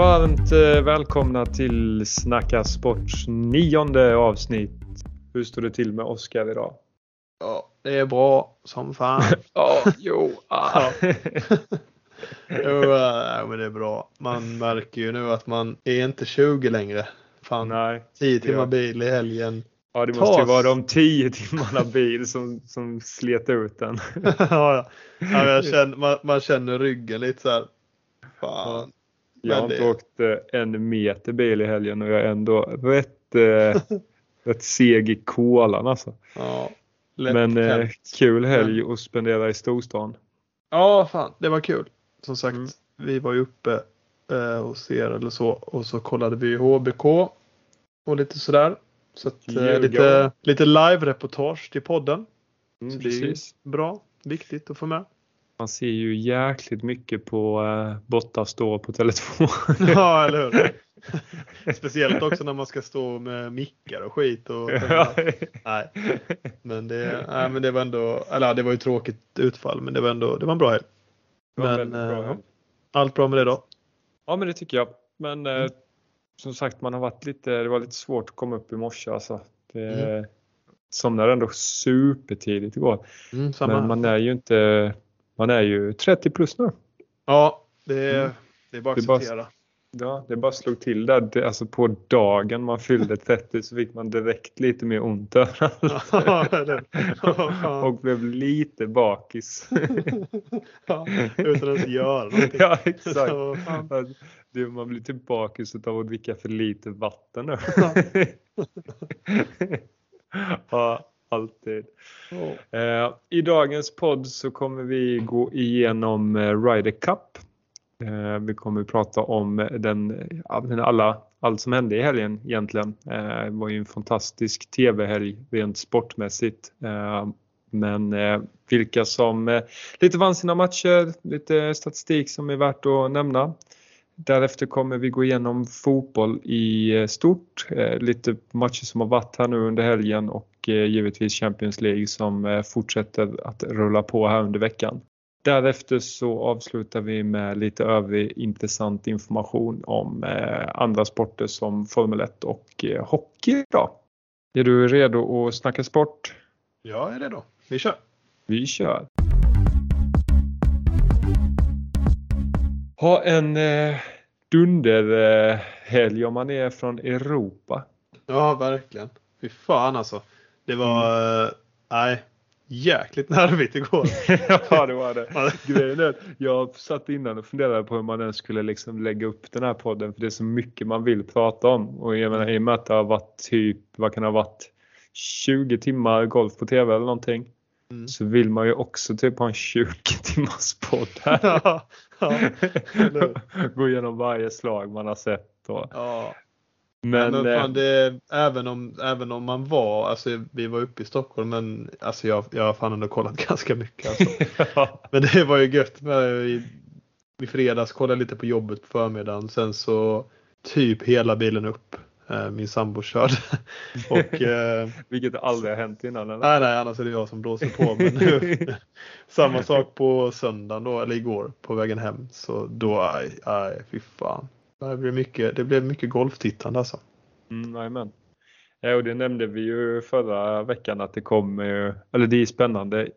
Varmt eh, välkomna till Snacka Sports nionde avsnitt. Hur står det till med Oskar idag? Ja, det är bra som fan. Ja, jo. Ah. jo, äh, men det är bra. Man märker ju nu att man är inte 20 längre. Fan, Nej. 10 timmar bil i helgen. Ja, det måste ju oss. vara de tio timmarna bil som, som slet ut den. ja, ja. Ja, känner, man, man känner ryggen lite så här. Fan. Jag har inte det- åkt eh, en meter bil i helgen och jag är ändå rätt, eh, rätt seg i kolan alltså. Ja, Men eh, kul helg att spendera i storstan. Ja, fan, det var kul. Som sagt, Mm. vi var ju uppe eh, hos er eller så och så kollade vi HBK och lite sådär. Så att, eh, lite, lite live-reportage till podden. Mm, Så det är bra, viktigt att få med. Man ser ju jäkligt mycket på eh, Botta stå på Tele2. Ja, eller hur? Speciellt också när man ska stå med mickar och skit. Och, nej, men det, nej, men det var ändå, eller ja, det var ju tråkigt utfall, men det var ändå, det var en bra helg. Men, bra eh, helg. Allt bra med det då? Ja men det tycker jag. Men eh, Mm. som sagt man har varit lite, det var lite svårt att komma upp i morse alltså. Det, Mm. Somnade ändå supertidigt igår. Mm, Men man är ju inte, man är ju 30 plus nu. Ja, det är, Mm. det är bara att bara- acceptera. Ja, det bara slog till där. Det, alltså på dagen man fyllde 30 så fick man direkt lite mer ont överallt. Och blev lite bakis. Ja, utan att göra någonting. ja, exakt. Det, man blir typ bakis av att dricka för lite vatten nu. ja, alltid. Ja. Eh, I dagens podd så kommer vi gå igenom eh, Ryder Cup. Eh, vi kommer prata om den, den alla, allt som hände i helgen egentligen. Eh, det var ju en fantastisk tv-helg rent sportmässigt. Eh, men eh, vilka som lite vann sina matcher, lite statistik som är värt att nämna. Därefter kommer vi gå igenom fotboll i stort, lite matcher som har varit här nu under helgen och givetvis Champions League som eh, fortsätter att rulla på här under veckan. Därefter så avslutar vi med lite övrig intressant information om eh, andra sporter som Formel 1 och eh, hockey idag. Är du redo att snacka sport? Jag är redo. Vi kör. Vi kör! Ha en eh, dunderhelg om man är från Europa. Ja, verkligen. Fy fan alltså. Det var, eh, nej, jäkligt nervigt igår. ja det var det. Grejen är att jag satt innan och funderade på hur man ens skulle liksom lägga upp den här podden för det är så mycket man vill prata om. Och jag menar, i och med att det har varit typ, vad kan det ha varit, 20 timmar golf på tv eller någonting. Mm. Så vill man ju också typ ha en 20 timmars podd här. ja, ja? Gå igenom varje slag man har sett. Och, ja. Men Men, eh, fan, det, även, om, även om man var, alltså vi var uppe i Stockholm men alltså jag, jag har fan ändå kollat ganska mycket. Alltså. ja, Men det var ju gött med i, i fredags kollade jag lite på jobbet på förmiddagen sen så typ hela bilen upp. Eh, Min sambo körde. Och, eh, vilket aldrig har hänt innan. Eller? nej, nej, annars är det jag som blåser på. Men nu, samma sak på söndagen då, eller igår på vägen hem. Så då, aj, aj, fy fan. Det blev mycket, det blev mycket golftittande alltså. Mm. Ja, och det nämnde vi ju förra veckan att det kommer, eller det är spännande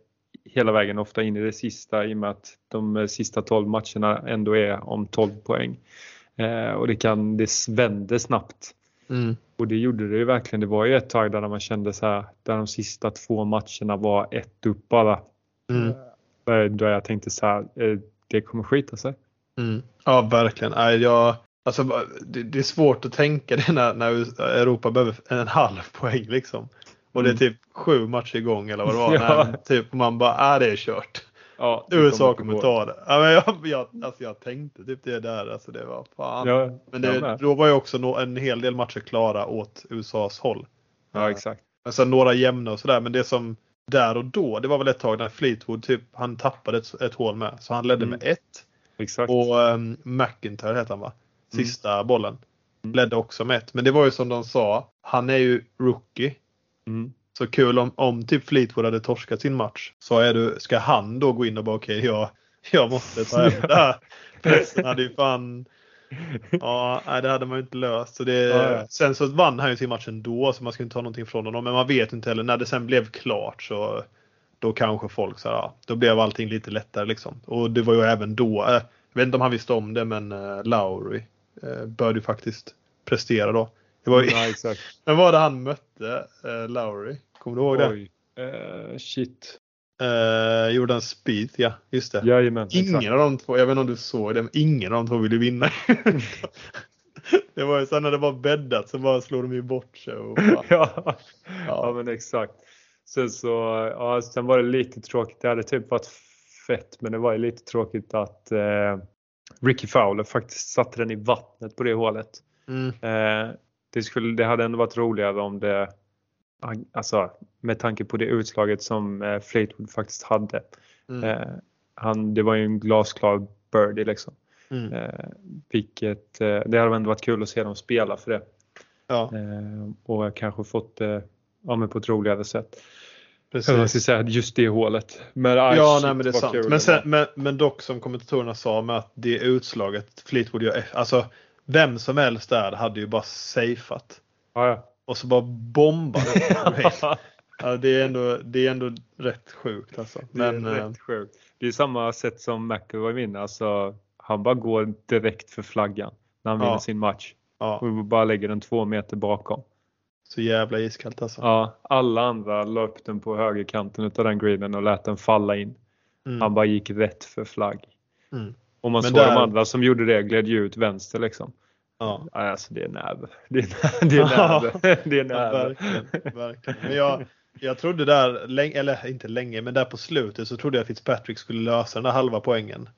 hela vägen ofta in i det sista i och med att de eh, sista 12 matcherna ändå är om 12 poäng. Eh, och det kan, det vänder snabbt. Mm. Och det gjorde det ju verkligen. Det var ju ett tag där man kände så här, där de sista två matcherna var ett upp bara. Mm. Där- Då jag tänkte så här, eh, det kommer skita sig. Mm. Ja, verkligen. Jag, alltså, det, det är svårt att tänka det när, när Europa behöver en halv poäng liksom. Och det är Mm. typ sju matcher igång eller vad det var. Ja. Nej, typ man bara, är det är kört. Ja, det USA kommer ta det. Ja, men jag, jag, alltså, jag tänkte typ det där. Alltså, det var fan. Ja, men det, då var ju också en hel del matcher klara åt USAs håll. ja, exakt. Men sen några jämna och sådär. Men det som där och då, det var väl ett tag när Fleetwood typ, han tappade ett, ett hål med. Så han ledde Mm. med ett. exakt. Och um, McIntyre heter han va? Mm. Sista bollen. Mm. Ledde också med ett. Men det var ju som de sa, han är ju rookie. Mm. Så kul om, om typ Fleetwood hade torskat sin match. Så är du, ska han då gå in och bara okej, jag, jag måste ta hem det här. Pressen hade ju fan ja, nej, det hade man ju inte löst. Så det, Ja, ja. Sen så vann han ju sin match ändå så man ska inte ta någonting från honom. Men man vet inte heller. När det sen blev klart så då kanske folk sa ja, då blev allting lite lättare liksom. Och det var ju även då, jag vet inte om han visste om det men eh, Lowry eh, började ju faktiskt prestera då. Det var ju, Ja, exakt. men var det han mötte eh, Lowry? Kommer du ihåg det? Oj. Eh, shit. Eh, Jordan Spieth, ja just det. Jajamän. Ingen exakt. av de två, jag vet inte om du såg det, men ingen av de två ville vinna. det var ju sen när det var bäddat så bara slog de ju bort sig. Ja. ja, ja. men exakt. Sen så, ja, sen var det lite tråkigt. Det hade typ varit fett, men det var ju lite tråkigt att eh, Ricky Fowler faktiskt satte den i vattnet på det hålet. Mm, Eh, det, skulle, det hade ändå varit roligare om det, alltså med tanke på det utslaget som eh, Fleetwood faktiskt hade. mm, Eh, han, det var ju en glasklar birdie liksom. mm. Eh, vilket, eh, det hade ändå varit kul att se dem spela för det. Ja, Eh, och kanske fått det ja, på ett roligare sätt. Precis. Säga, just det hålet. Men, ah, Ja, shit, nej, men det är sant. Men, sen, men, men dock som kommentatorerna sa med att det utslaget Fleetwood gör, alltså vem som helst där hade ju bara safeat. Ja, Och så bara bombade. ja. det, är ändå, det är ändå rätt sjukt alltså. det är Men, eh, rätt sjukt. Det är samma sätt som McIlroy vinner. Alltså, han bara går direkt för flaggan när han Ja. vinner sin match. ja, Och bara lägger den två meter bakom. Så jävla iskallt alltså. Ja, alla andra la upp den på högerkanten utav den greenen och lät den falla in. Mm, Han bara gick rätt för flagg. mm, Och man Men såg där- de andra som gjorde det gled ju ut vänster liksom. ja. Alltså det är nerv. Det är nerv. Det är är Ja, verkligen, verkligen. Men jag, jag trodde där, eller inte länge, men där på slutet så trodde jag Fitzpatrick skulle lösa den där halva poängen.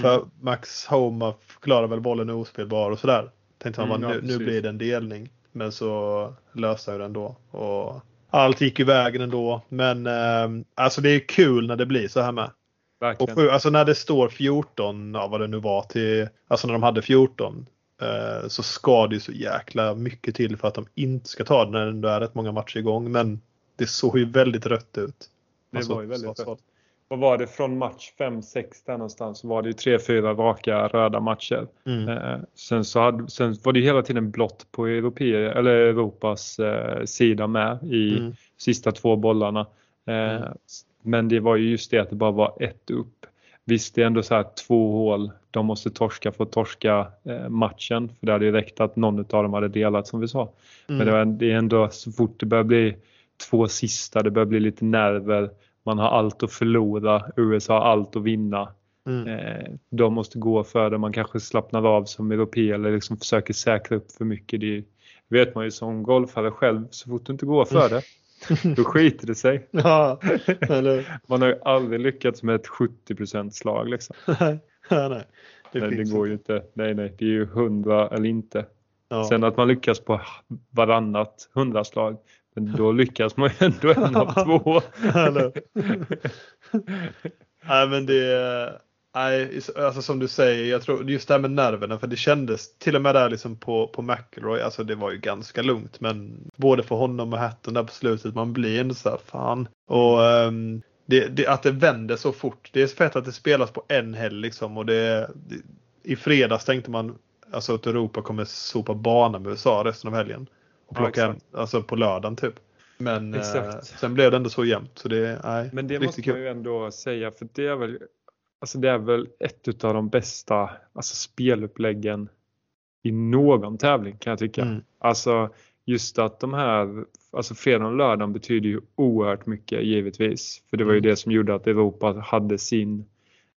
För Mm. Max Homa förklarade väl bollen är ospelbar och sådär. Tänkte han Mm, bara, ja, nu, blir det en delning. Men så löste jag den då. Och allt gick i vägen ändå. Men eh, alltså det är kul när det blir så här med. Och Verkligen. sju- alltså när det står 14, ja, vad det nu var till, alltså när de hade 14. Eh, så ska det ju så jäkla mycket till för att de inte ska ta den när det ändå är rätt många matcher igång. Men det såg ju väldigt rött ut. Det Alltså, var ju väldigt så- rätt. Vad var det från match 5-6 där någonstans så var det ju 3-4 raka röda matcher. Mm. Eh, sen, så hade, sen var det hela tiden blått på Europe, eller Europas eh, sida med i Mm. sista två bollarna. Eh, Mm. Men det var ju just det att det bara var ett upp. Visst det är ändå så här två hål, de måste torska för att torska eh, matchen. För det hade ju räckt att någon av dem hade delat som vi sa. Men det, var, det är ändå så fort det börjar bli två sista, det börjar bli lite nerver. Man har allt att förlora, USA har allt att vinna. Mm. Eh, de måste gå för det, man kanske slappnar av som europé eller liksom försöker säkra upp för mycket. Det vet man ju som golfare själv, så fort du inte går för det, då skiter det sig. Ja, Man har ju aldrig lyckats med ett 70% slag liksom. nej, nej. Det, Nej, det går ju inte. Nej, nej, det är ju 100 eller inte. Ja. Sen att man lyckas på varannat hundraslag, men då lyckas man ju ändå en av två. Nej men det Nej, alltså som du säger, jag tror just det här med nerverna för det kändes till och med där liksom på, på McIlroy, alltså det var ju ganska lugnt men både för honom och Hatton där på slutet, man blir ändå så här, fan. Och ehm, det, det, att det vänder så fort, det är fett att det spelas på en helg liksom och det, det i fredags tänkte man alltså att Europa kommer sopa bana med USA resten av helgen. Och Ja, plocka hem, exakt. alltså på lördagen typ. Men eh, sen blev det ändå så jämnt så det, nej, Men det måste kul. man ju ändå säga för det är väl, alltså det är väl ett av de bästa alltså speluppläggen i någon tävling kan jag tycka. Mm. Alltså just att de här, alltså fredagen och lördagen betyder ju oerhört mycket givetvis. För det var ju Mm. det som gjorde att Europa hade sin,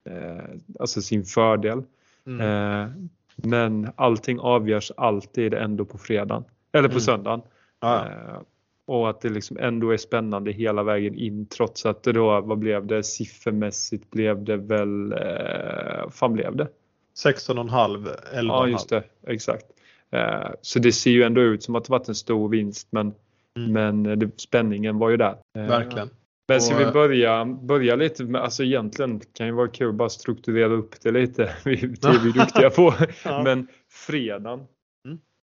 eh, alltså sin fördel. Mm. Eh, men allting avgörs alltid ändå på fredagen. Eller på Mm. söndagen. Ja, Eh, och att det liksom ändå är spännande hela vägen in trots att det då, vad blev det, siffermässigt blev det väl, eh, vad fan blev det? 16,5, 11,5. Ja just det, exakt. Eh, så det ser ju ändå ut som att det varit en stor vinst men, Mm. men eh, det, spänningen var ju där. Eh, Verkligen. Men ska vi börja, börja lite med, alltså egentligen kan ju vara kul att bara strukturera upp det lite. Vi- Det är vi duktiga på. Ja. Men fredagen.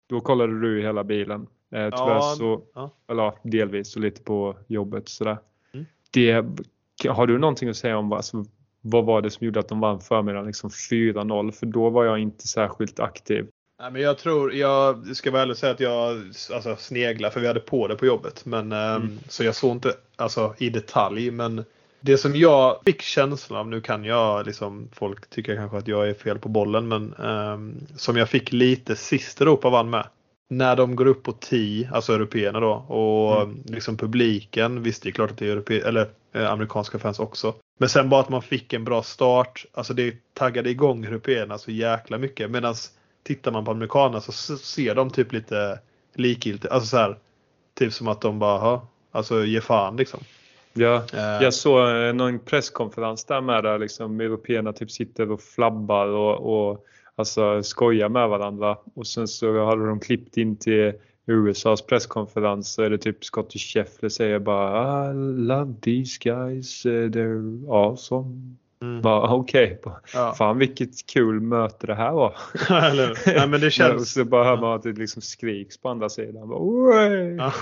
Då kollade du hela bilen. Eh, tyvärr Ja, så, ja. eller delvis och lite på jobbet sådär. Mm. Det, har du någonting att säga om vad, alltså, vad var det som gjorde att de vann förmiddagen liksom 4-0? För då var jag inte särskilt aktiv. Nej, men jag tror, jag ska väl säga att jag alltså, sneglar för vi hade på det på jobbet. Men, ehm, mm. Så jag såg inte alltså, i detalj. Men det som jag fick känslan av, nu kan jag liksom, folk tycker kanske att jag är fel på bollen, men um, som jag fick lite sist Europa vann med. När de går upp på 10, alltså européerna då, och mm. liksom publiken, visst det är klart att det är europe eller eh, amerikanska fans också. Men sen bara att man fick en bra start, alltså det taggade igång européerna så jäkla mycket. Medan tittar man på amerikanerna så ser de typ lite likgiltigt, alltså så här, typ som att de bara, alltså ge fan liksom. Ja, uh, jag såg eh, någon presskonferens där med där liksom européerna typ sitter och flabbar och, och alltså skojar med varandra. Och sen så hade de klippt in till USAs presskonferens så är det typ Scotty Scheffler säger bara I love these guys, eh, they're awesome. Mm. Okej, okay. ja. fan vilket kul möte det här var. Nej, men det känns... så bara hör man att det liksom skriks på andra sidan. ja.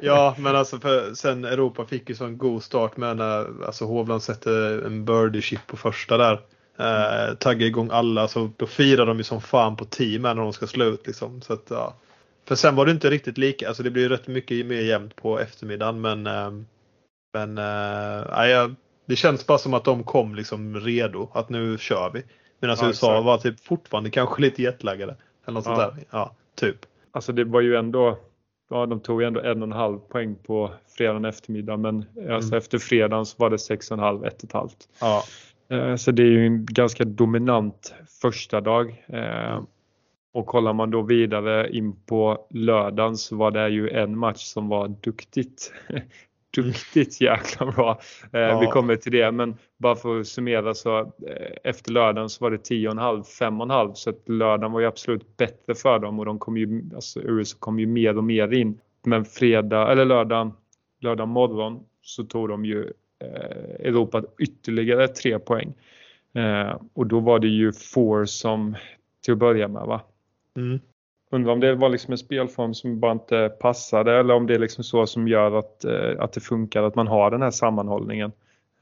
ja, men alltså för, sen Europa fick ju sån god start med när alltså Hovland sätter en birdie chip på första där. Eh, taggar igång alla så då firar de ju som fan på team när de ska slå ut liksom. Så att, ja. För sen var det inte riktigt lika, alltså det blir rätt mycket mer jämnt på eftermiddagen men eh, men äh, ja, det känns bara som att de kom liksom redo att nu kör vi. Medan ja, USA exakt. var typ fortfarande kanske lite jetlaggade. Eller något ja. sånt där. Ja, typ. Alltså det var ju ändå, ja de tog ändå en och en halv poäng på fredagen eftermiddag men mm. alltså efter fredagen så var det sex och en halv, ett och ett halvt. Ja. Eh, så det är ju en ganska dominant första dag. Eh, och kollar man då vidare in på lördagen så var det ju en match som var duktigt duktigt jäkla bra. Eh, ja. Vi kommer till det men bara för att summera så eh, efter lördagen så var det 10,5, 5,5 så att lördagen var ju absolut bättre för dem och de kom ju, alltså USA kom ju mer och mer in. Men fredag eller lördag, lördag morgon så tog de ju eh, Europa ytterligare tre poäng. Och då var det ju Four som till att börja med va? Mm. Undrar om det var liksom en spelform som bara inte passade eller om det är liksom så som gör att, eh, att det funkar att man har den här sammanhållningen.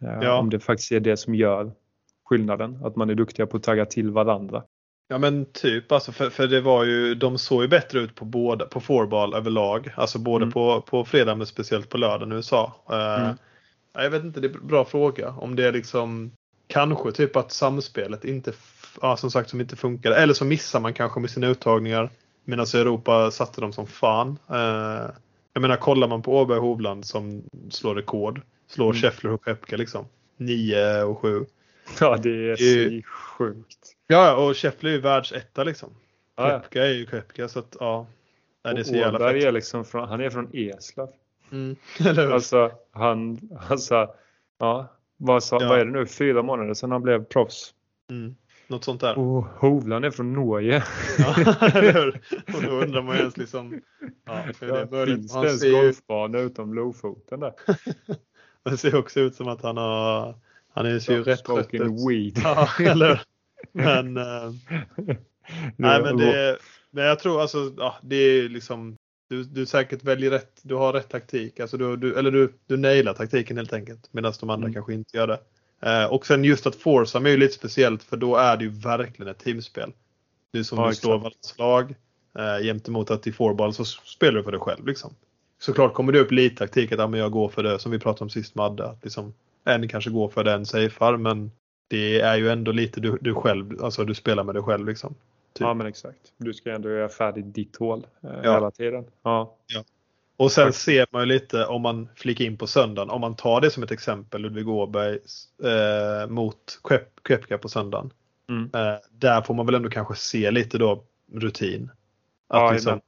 Eh, ja. Om det faktiskt är det som gör skillnaden, att man är duktiga på att tagga till varandra. Ja men typ alltså för, för det var ju, de såg ju bättre ut på båda, på fourball överlag. Alltså både mm. på, på fredag men speciellt på lördagen i USA. Uh, mm. Jag vet inte, det är en bra fråga. Om det är liksom kanske typ att samspelet inte, ja, som sagt som inte funkar. Eller så missar man kanske med sina uttagningar. Medan Europa satte dem som fan. Eh, jag menar kollar man på Åberg Hovland som slår rekord. Slår mm. Scheffler och Kepka liksom. 9 och 7. Ja det är så sjukt. Ja och Scheffler är ju världsetta liksom. Ja, Kepka är ju Kepka så att ja. Nej, det är så jävla fett. är liksom från, han är från Eslöv. Mm. alltså han, alltså, ja, vad, sa, ja. vad är det nu, fyra månader sedan han blev proffs. Mm. Något sånt där. Och Hovland är från Norge. ja, eller hur? Och då undrar man ju ens liksom. Ja, det började, finns det ens golfbana utom Lofoten där? det ser också ut som att han har. Han är ju rätt trött weed. Ja, eller Men. äh, nej, men det. Men jag tror alltså. Ja, det är liksom. Du, du säkert väljer rätt. Du har rätt taktik. Alltså du, du eller du, du nailar taktiken helt enkelt. Medan de andra mm. kanske inte gör det. Eh, och sen just att Forsam är ju lite speciellt för då är det ju verkligen ett teamspel. Det är som ja, du slår varandras slag eh, gentemot att i fourball så spelar du för dig själv. Liksom. Såklart kommer det upp lite taktik att ja, men jag går för det som vi pratade om sist Madde. Att liksom, en kanske går för den safear men det är ju ändå lite du, du själv, alltså du spelar med dig själv liksom. Typ. Ja men exakt. Du ska ändå göra färdigt ditt hål eh, ja. hela tiden. Ja. ja. Och sen ser man ju lite om man flikar in på söndagen, om man tar det som ett exempel, Ludvig Åberg eh, mot Kepka på söndagen. Mm. Eh, där får man väl ändå kanske se lite då rutin. Att ja, liksom,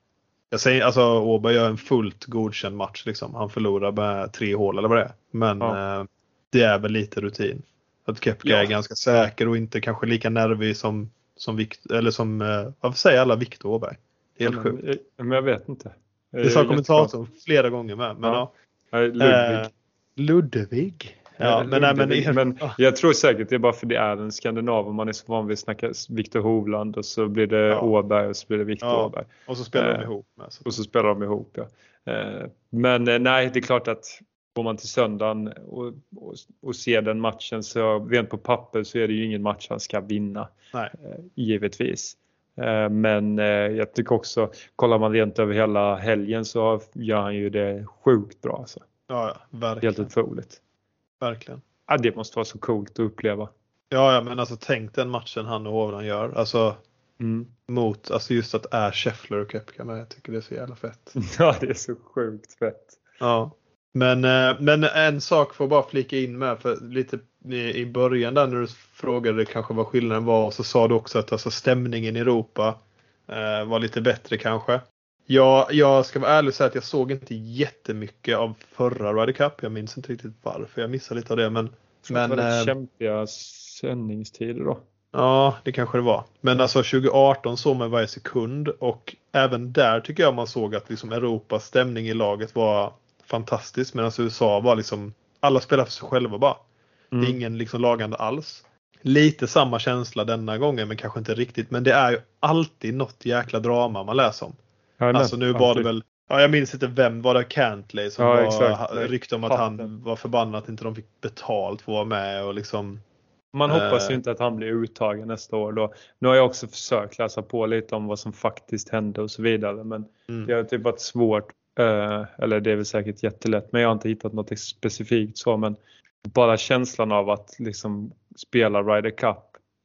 jag säger, alltså Åberg gör en fullt godkänd match liksom. Han förlorar med tre hål eller vad det är. Men ja. eh, det är väl lite rutin. Att Kepka ja. är ganska säker och inte kanske lika nervig som, som, Vikt, eller som eh, varför säger alla Viktor Åberg? Helt sjukt. Men jag vet inte. Det sa kommentatorn flera gånger med. Men, ja. ja. Ludvig. Eh, Ludvig. Ja, men, nej, men, men jag tror säkert det är bara för det är en skandinav och man är så van vid att snacka Viktor Hovland och så blir det ja. Åberg och så blir det Viktor ja. Åberg. Och så spelar de eh, ihop. Med, så. Och så spelar de ihop ja. Eh, men nej, det är klart att går man till söndagen och, och, och, ser den matchen så rent på papper så är det ju ingen match han ska vinna. Nej. Givetvis. Eh, men eh, jag tycker också, kollar man rent över hela helgen så gör han ju det sjukt bra. Alltså. Ja, ja, verkligen. Helt otroligt. Verkligen. Ja, det måste vara så coolt att uppleva. Ja, ja men alltså tänk den matchen han och Hovland gör. Alltså Mm. mot, alltså just att är Scheffler och Kepka med. Jag tycker det är så jävla fett. Ja, det är så sjukt fett. Ja. Men, eh, men en sak får bara flika in med för lite i början där när du frågade kanske vad skillnaden var så sa du också att alltså stämningen i Europa eh, var lite bättre kanske. Ja, jag ska vara ärlig och säga att jag såg inte jättemycket av förra Ryder Cup. Jag minns inte riktigt varför jag missade lite av det. Men, Men, men det var eh, kämpiga sändningstider då. Ja, det kanske det var. Men alltså 2018 såg man varje sekund och även där tycker jag man såg att liksom Europas stämning i laget var fantastisk. Medan USA var liksom, alla spelar för sig själva bara. Det är Mm. ingen liksom lagande alls. Lite samma känsla denna gången men kanske inte riktigt. Men det är ju alltid något jäkla drama man läser om. Jajamän, Alltså nu var det väl, ja, jag minns inte vem, var det Cantley som Ja, var exakt. rykte om att han var förbannad att inte de fick betalt för att vara med och liksom. Man hoppas ju Eh. inte att han blir uttagen nästa år då. Nu har jag också försökt läsa på lite om vad som faktiskt hände och så vidare. Men Mm. det har typ varit svårt. eh, Eller det är väl säkert jättelätt. Men jag har inte hittat något specifikt så. Men bara känslan av att liksom spela Ryder Cup.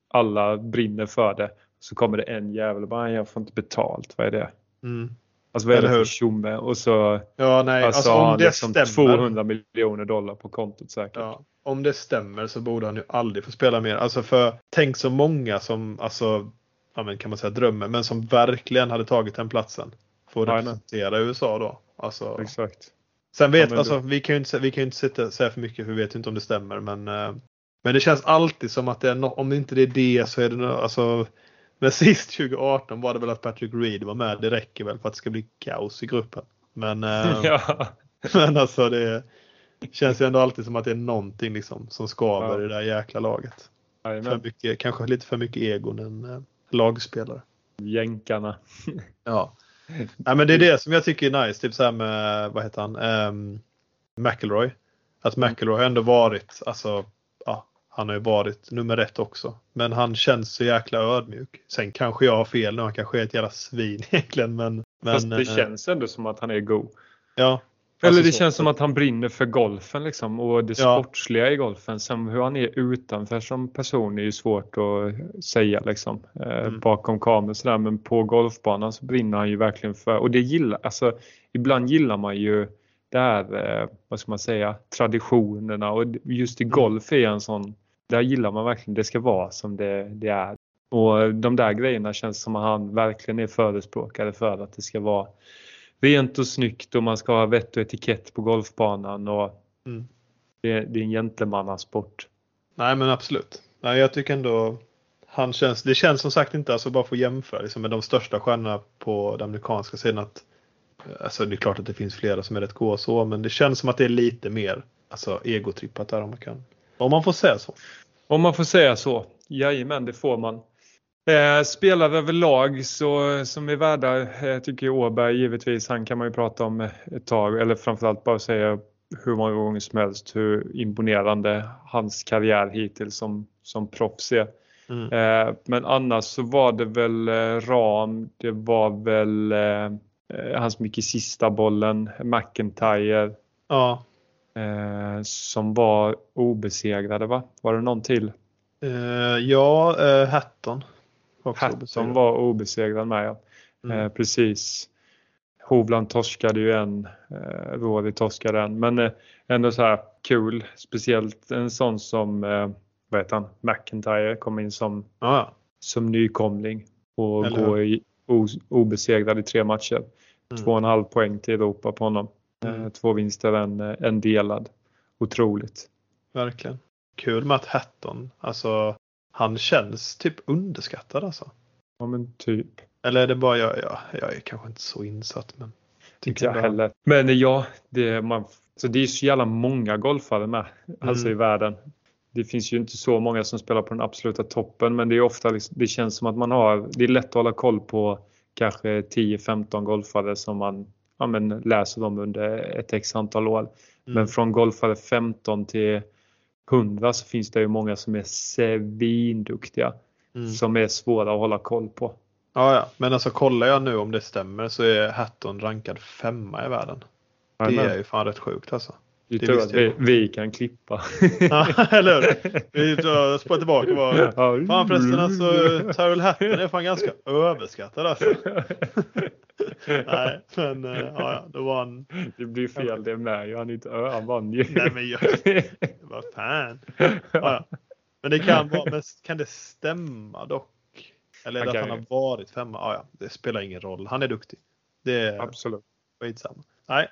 Alla brinner för det. Så kommer det en jävel och bara jag får inte betalt. Vad är det? Mm. Alltså vad är Eller det för tjomme? Och så Ja, nej, alltså, alltså, har om han det liksom stämmer. 200 miljoner dollar på kontot säkert. Ja, om det stämmer så borde han ju aldrig få spela mer. Alltså för tänk så många som, alltså, ja kan man säga drömmer, men som verkligen hade tagit den platsen. Ja, representera USA då. Alltså, Exakt. Sen vet, Ja, alltså, vi kan ju inte, vi kan ju inte sitta, säga för mycket för vi vet ju inte om det stämmer. Men, eh, men det känns alltid som att det är no, om inte det är det så är det no, alltså men sist 2018 var det väl att Patrick Reed var med. Det räcker väl för att det ska bli kaos i gruppen. Men, eh, ja. men alltså det känns ju ändå alltid som att det är någonting liksom som skaver Ja. i det där jäkla laget. För mycket, kanske lite för mycket egon än eh, lagspelare. Jänkarna. Ja. Nej, men det är det som jag tycker är nice. Typ så här med, vad heter han, um, McElroy. Att McElroy har ändå varit, alltså, ja, han har ju varit nummer ett också. Men han känns så jäkla ödmjuk. Sen kanske jag har fel nu, han kanske är ett jävla svin egentligen. Men, men Fast det eh, känns ändå som att han är god. ja. Eller Alltså det känns som att han brinner för golfen liksom och det Ja. sportsliga i golfen. Sen hur han är utanför som person är ju svårt att säga liksom. Eh, Mm. Bakom kameran sådär. Men på golfbanan så brinner han ju verkligen för och det gillar, alltså ibland gillar man ju det här, eh, vad ska man säga, traditionerna och just i Mm. golf är en sån, där gillar man verkligen, det ska vara som det, det är. Och de där grejerna känns som att han verkligen är förespråkare för att det ska vara rent och snyggt och man ska ha vett och etikett på golfbanan och Mm. det, det är en gentlemannasport. Nej men absolut. Nej, jag tycker ändå han känns, det känns som sagt inte, alltså bara för att jämföra liksom, med de största stjärnorna på den amerikanska sidan att Alltså det är klart att det finns flera som är rätt goa så men det känns som att det är lite mer alltså, egotrippat där om man kan. Om man får säga så. Om man får säga så. Jajamän, det får man. Eh, spelare överlag så, som är värda, eh, tycker jag Åberg givetvis, han kan man ju prata om ett tag eller framförallt bara säga hur många gånger som helst hur imponerande hans karriär hittills som, som proffs är. Mm. Eh, men annars så var det väl eh, Ram, det var väl eh, han som gick i sista bollen, McIntyre, Ja. eh, som var obesegrade va? Var det någon till? Eh, ja, eh, Hatton. Också Hatton obesegrad. var obesegrad med. Mm. Eh, precis. Hovland torskade ju en, eh, Rory torskade en. Men eh, ändå så här kul. Speciellt en sån som, eh, vad heter han, McIntyre kom in som, ja. som nykomling och Eller går i, o, obesegrad i tre matcher. Mm. Två och en halv poäng till Europa på honom. Mm. Eh, två vinster, en, eh, en delad. Otroligt. Verkligen. Kul med att Hatton, alltså han känns typ underskattad alltså. Ja men typ. Eller är det bara jag, jag, jag är kanske inte så insatt men. Inte jag ändå- heller. Men ja, det, man, så det är så jävla många golfare med. Alltså i Mm. världen. Det finns ju inte så många som spelar på den absoluta toppen men det är ofta liksom, det känns som att man har, det är lätt att hålla koll på kanske 10-15 golfare som man ja, men, läser om under ett x antal år. Mm. Men från golfare 15 till 100 så finns det ju många som är svinduktiga. Mm. Som är svåra att hålla koll på. Ja, ja, men alltså kollar jag nu om det stämmer så är Hatton rankad femma i världen. Det Amen. är ju fan rätt sjukt alltså. Det tror visste att vi, vi kan klippa. Ja, eller hur? Vi tar- spår tillbaka bara. Fan förresten alltså, Tyrell Hatton är fan ganska överskattad alltså. Nej, men eh, ja, då var han... Det blir fel det med ju. Han, är inte, ö, han vann ju. Nej men jag, vad fan. Ja. Men det kan vara, men kan det stämma dock? Eller är det att han har varit femma? Ja, ja, det spelar ingen roll. Han är duktig. Det är Absolut. skitsamma. Nej,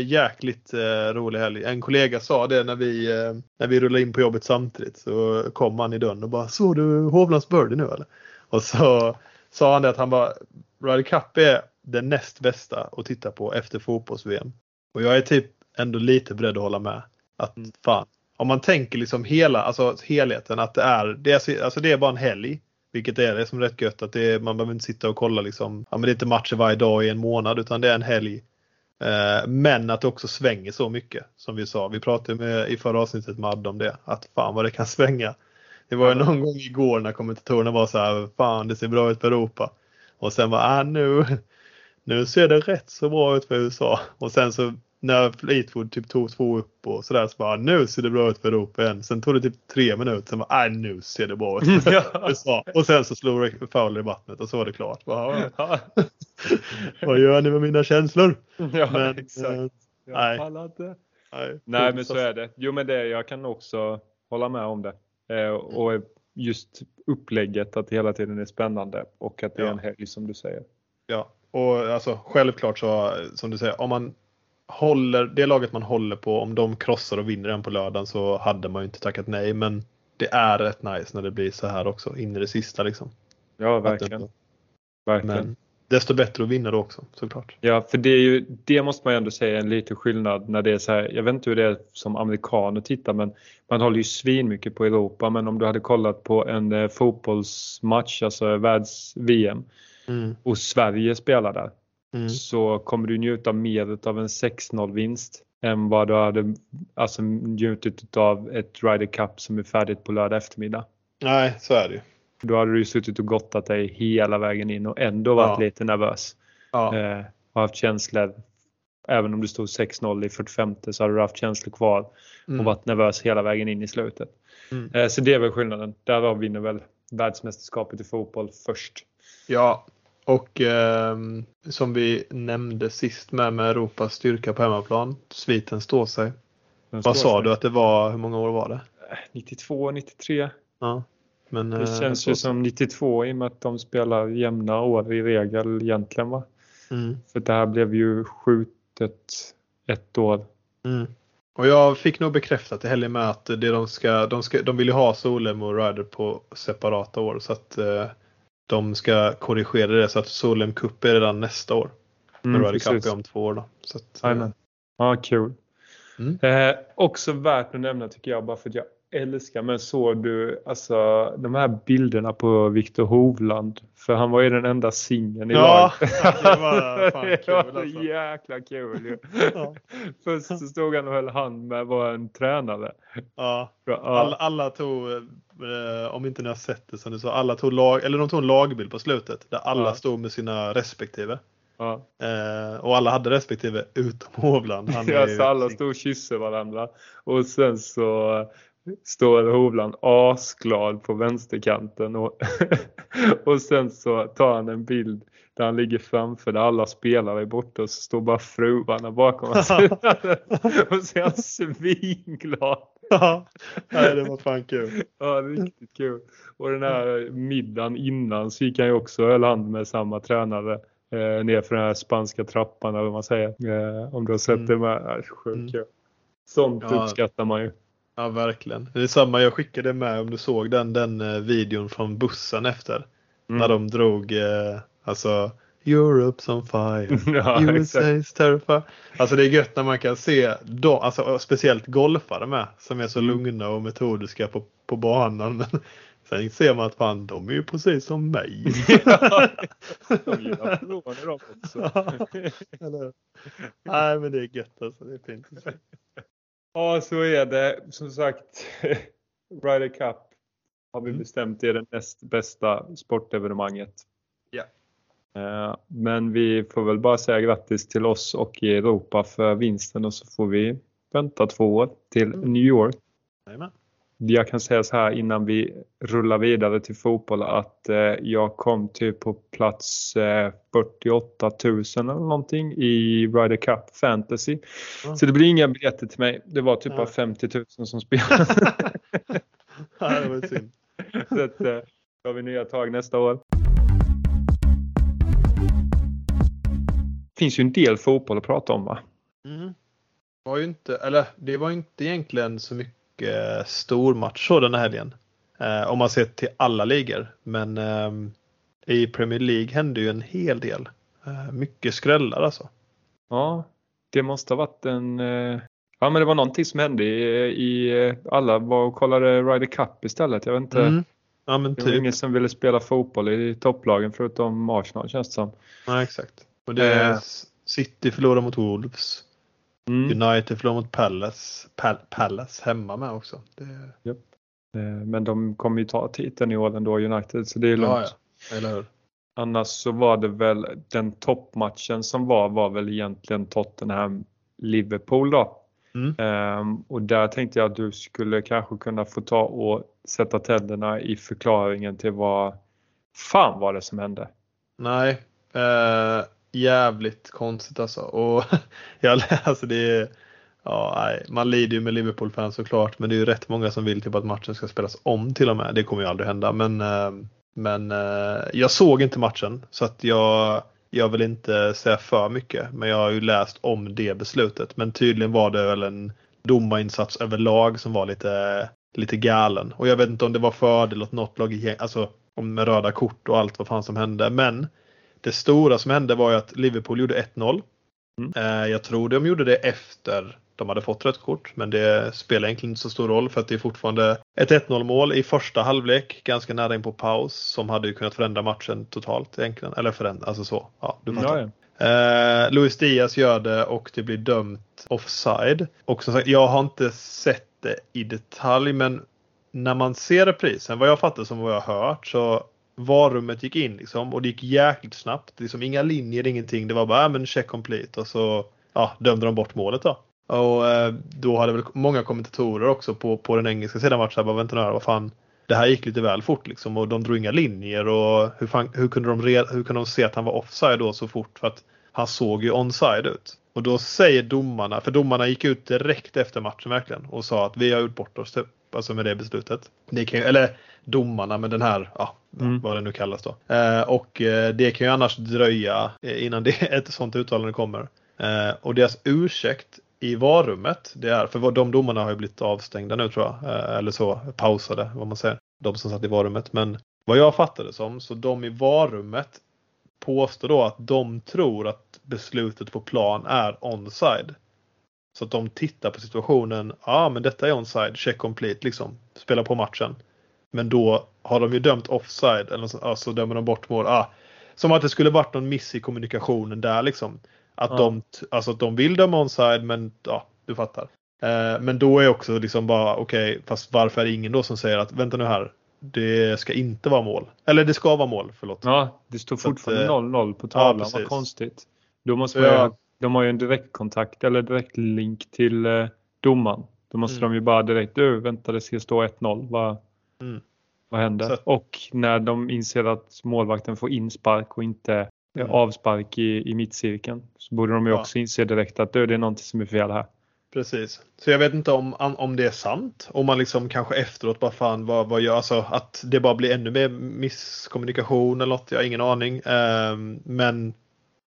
jäkligt eh, rolig helg. En kollega sa det när vi, eh, när vi rullade in på jobbet samtidigt. Så kom han i dörren och bara Såg du Hovlands birdie nu eller? Och så sa han det att han bara Ryder Cup är det näst bästa att titta på efter fotbolls-VM. Och jag är typ ändå lite beredd att hålla med. Att Mm. fan, om man tänker liksom hela, alltså helheten att det är, det är, så- alltså det är bara en helg. Vilket är det som är rätt gött att det är, man behöver inte sitta och kolla liksom, ja men det är inte matcher varje dag i en månad utan det är en helg. Eh, men att det också svänger så mycket som vi sa. Vi pratade med, i förra avsnittet med Adde om det. Att fan vad det kan svänga. Det var ju någon gång igår när kommentatorerna var så här, fan det ser bra ut för Europa. Och sen var ah, nu, nu ser det rätt så bra ut för USA. Och sen så när Fleetwood typ tog två upp och sådär så bara nu ser det bra ut för Europa igen. Sen tog det typ tre minuter. Sen bara nu ser det bra ut Ja. Och sen så slog Rick Fowler i vattnet och så var det klart. Bara, Ja, vad gör ni med mina känslor? ja Men, exakt. eh, Jag nej. nej, Nej men så är det. Jo men det, jag kan också hålla med om det. Eh, och just upplägget att det hela tiden är spännande och att det är Ja. en helg som du säger. Ja, och alltså självklart så som du säger, om man håller det laget man håller på, om de krossar och vinner den på lördagen så hade man ju inte tackat nej. Men det är rätt nice när det blir så här också in i det sista liksom. Ja verkligen. det- verkligen. Men desto bättre att vinna då också såklart. Ja, för det är ju, det måste man ju ändå säga är en liten skillnad när det är så här, jag vet inte hur det är som amerikan att titta men man håller ju svin mycket på Europa men om du hade kollat på en eh, fotbollsmatch, alltså världs-VM Mm. och Sverige spelar där Mm. så kommer du njuta mer av en 6-0 vinst än vad du hade alltså, njutit av ett Ryder Cup som är färdigt på lördag eftermiddag. Nej, så är det ju. Då hade du ju suttit och gottat dig hela vägen in och ändå varit Ja. lite nervös. Ja, Eh, och haft känslor. Även om du stod 6-0 i 45 så har du haft känslor kvar mm. och varit nervös hela vägen in i slutet. Mm. Eh, så det är väl skillnaden. Därav vinner väl världsmästerskapet i fotboll först. ja. Och ehm, som vi nämnde sist med, med Europas styrka på hemmaplan. Sviten står sig. Den Vad står sa sig. du att det var? Hur många år var det? 92, 93. Ja. Men, Det eh, känns ju som 92 i och med att de spelar jämna år i regel egentligen va? Mm. För det här blev ju skjutet ett år. Mm. Och jag fick nog bekräftat i helgen med att det de ska, de ska, de vill ju ha Solheim och Ryder på separata år så att eh, de ska korrigera det så att Solheim Cup är redan nästa år. Mm, Ryder Cup är om två år då. Så att. Ja, kul. Mm. Eh, också värt att nämna tycker jag bara för att jag älskar. Men såg du alltså de här bilderna på Viktor Hovland? För han var ju den enda singeln i Ja, laget. det var fan kul alltså. så jäkla kul ju. Ja. Först så stod han och höll hand med var en tränare. ja. Ja, Alla, alla tog, eh, om inte ni har sett det som du sa, alla tog lag, eller de tog en lagbild på slutet där alla Ja. stod med sina respektive. ja. Eh, och alla hade respektive utom Hovland. Han Ja, så alla stod och kysste varandra. Och sen så står Hovland asglad på vänsterkanten. Och, och sen så tar han en bild där han ligger framför där alla spelare är borta och så står bara fruarna bakom oss. och så är han svinglad. Ja, det var fan kul. Ja, riktigt kul. Och den här middagen innan så gick han ju också och höll hand med samma tränare eh, ner för den här spanska trappan eller vad man säger. Eh, om du har sett Mm. det med. Ja, sjukt Mm. kul. Sånt Ja. uppskattar man ju. Ja, verkligen. Det är samma, jag skickade med om du såg den, den eh, videon från bussen efter. Mm. När de drog, eh, alltså Europe's on fire. ja. USA's terrified. Alltså det är gött när man kan se, de, alltså, speciellt golfare med, som är så Mm. lugna och metodiska på, på banan. Men sen ser man att fan, de är ju precis som mig. De gillar de också. Eller? Nej men det är gött alltså, det är fint. Ja, så är det. Som sagt, Ryder Cup har vi Mm. bestämt är det näst bästa sportevenemanget Ja. Eh, Men vi får väl bara säga grattis till oss och i Europa för vinsten och så får vi vänta två år till Mm. New York. Jajamän. Jag kan säga så här innan vi rullar vidare till fotboll att eh, jag kom typ på plats eh, 48 000 eller någonting i Ryder Cup Fantasy. Ja. Så det blir inga biljetter till mig. Det var typ Ja. bara 50 000 som spelade. Ja, det var synd. så att, eh, då har vi nya tag nästa år. Det finns ju en del fotboll att prata om va? Mm. Var ju inte, eller det var inte egentligen så mycket stormatch så den här helgen. Eh, om man ser till alla ligor. Men ehm, i Premier League hände ju en hel del. Eh, mycket skrällar alltså. Ja, det måste ha varit en... eh, Ja men det var någonting som hände i, i eh, alla var och kollade Ryder Cup istället. Jag vet inte. Mm. Ja men Det var typ. ingen som ville spela fotboll i topplagen förutom Arsenal känns det som. Ja, exakt. Och det Eh. City förlorar mot Wolves. Mm. United förlorar mot Palace. Pal- Palace hemma med också. Det... Eh, Men de kommer ju ta titeln i år ändå United så det är lugnt. Ja? Annars så var det väl den toppmatchen som var var väl egentligen Tottenham Liverpool då. Mm. Ehm, och där tänkte jag att du skulle kanske kunna få ta och sätta tänderna i förklaringen till vad fan var det som hände? Nej, eh, jävligt konstigt alltså. Och jag, alltså det är, ja, nej, man lider ju med Liverpool-fans såklart, men det är ju rätt många som vill typ att matchen ska spelas om till och med. Det kommer ju aldrig hända, men, eh, men eh, jag såg inte matchen så att jag, jag vill inte säga för mycket, men jag har ju läst om det beslutet. Men tydligen var det väl en domarinsats överlag som var lite, lite galen. Och jag vet inte om det var fördel åt något lag, alltså om med röda kort och allt vad fan som hände. Men det stora som hände var ju att Liverpool gjorde 1-0. Mm. Eh, Jag tror de gjorde det efter de hade fått rött kort, men det spelar egentligen inte så stor roll för att det är fortfarande ett 1-0 mål i första halvlek, ganska nära in på paus, som hade ju kunnat förändra matchen totalt egentligen. Eller förändra, alltså så. Ja, du fattar. Ja, ja. Eh, Luis Diaz gör det och det blir dömt offside. Och som sagt, jag har inte sett det i detalj men när man ser reprisen, vad jag fattar som vad jag har hört så varummet gick in liksom och det gick jäkligt snabbt. Liksom inga linjer, ingenting. Det var bara, äh, men check complete och så ja, dömde de bort målet då. Och eh, då hade väl många kommentatorer också på, på den engelska sidan varit så här, bara vänta nu här, vad fan. Det här gick lite väl fort liksom och de drog inga linjer och hur, fan, hur, kunde de re, hur kunde de se att han var offside då så fort? För att han såg ju onside ut. Och då säger domarna, för domarna gick ut direkt efter matchen verkligen och sa att vi har gjort bort oss typ, alltså med det beslutet. Ni kan, eller domarna med den här, ja, Mm. vad det nu kallas då. Eh, och eh, det kan ju annars dröja eh, innan det, ett sånt uttalande kommer. Och deras ursäkt i varummet, det är, för de domarna har ju blivit avstängda nu tror jag, eller så, pausade vad man säger, de som satt i varummet. Men vad jag fattade som, så de i varummet påstår då att de tror att beslutet på plan är onside. Så att de tittar på situationen, ja ah, men detta är onside, check complete liksom, spela på matchen. Men då har de ju dömt offside, eller så alltså dömer de bort mål. Ah, som att det skulle varit någon miss i kommunikationen där liksom. Att, Ja. de, alltså att de vill döma onside men ja, du fattar. Eh, men då är också liksom bara okej, fast varför är det ingen då som säger att vänta nu här, det ska inte vara mål. Eller det ska vara mål, förlåt. ja, det står fortfarande eh, 0-0 på tavlan. precis. Vad konstigt. Då måste man jag- de har ju en direktkontakt eller direktlink till eh, domaren. Då måste Mm. de ju bara direkt, du vänta det ska stå 1-0. Mm. vad händer? Så Och när de inser att målvakten får inspark och inte Mm. avspark i, i mittcirkeln så borde de ju Ja. också inse direkt att det är någonting som är fel här. Precis. Så jag vet inte om, om det är sant. Om man liksom kanske efteråt bara fan vad, vad gör, alltså att det bara blir ännu mer misskommunikation eller något. Jag har ingen aning. Ehm, men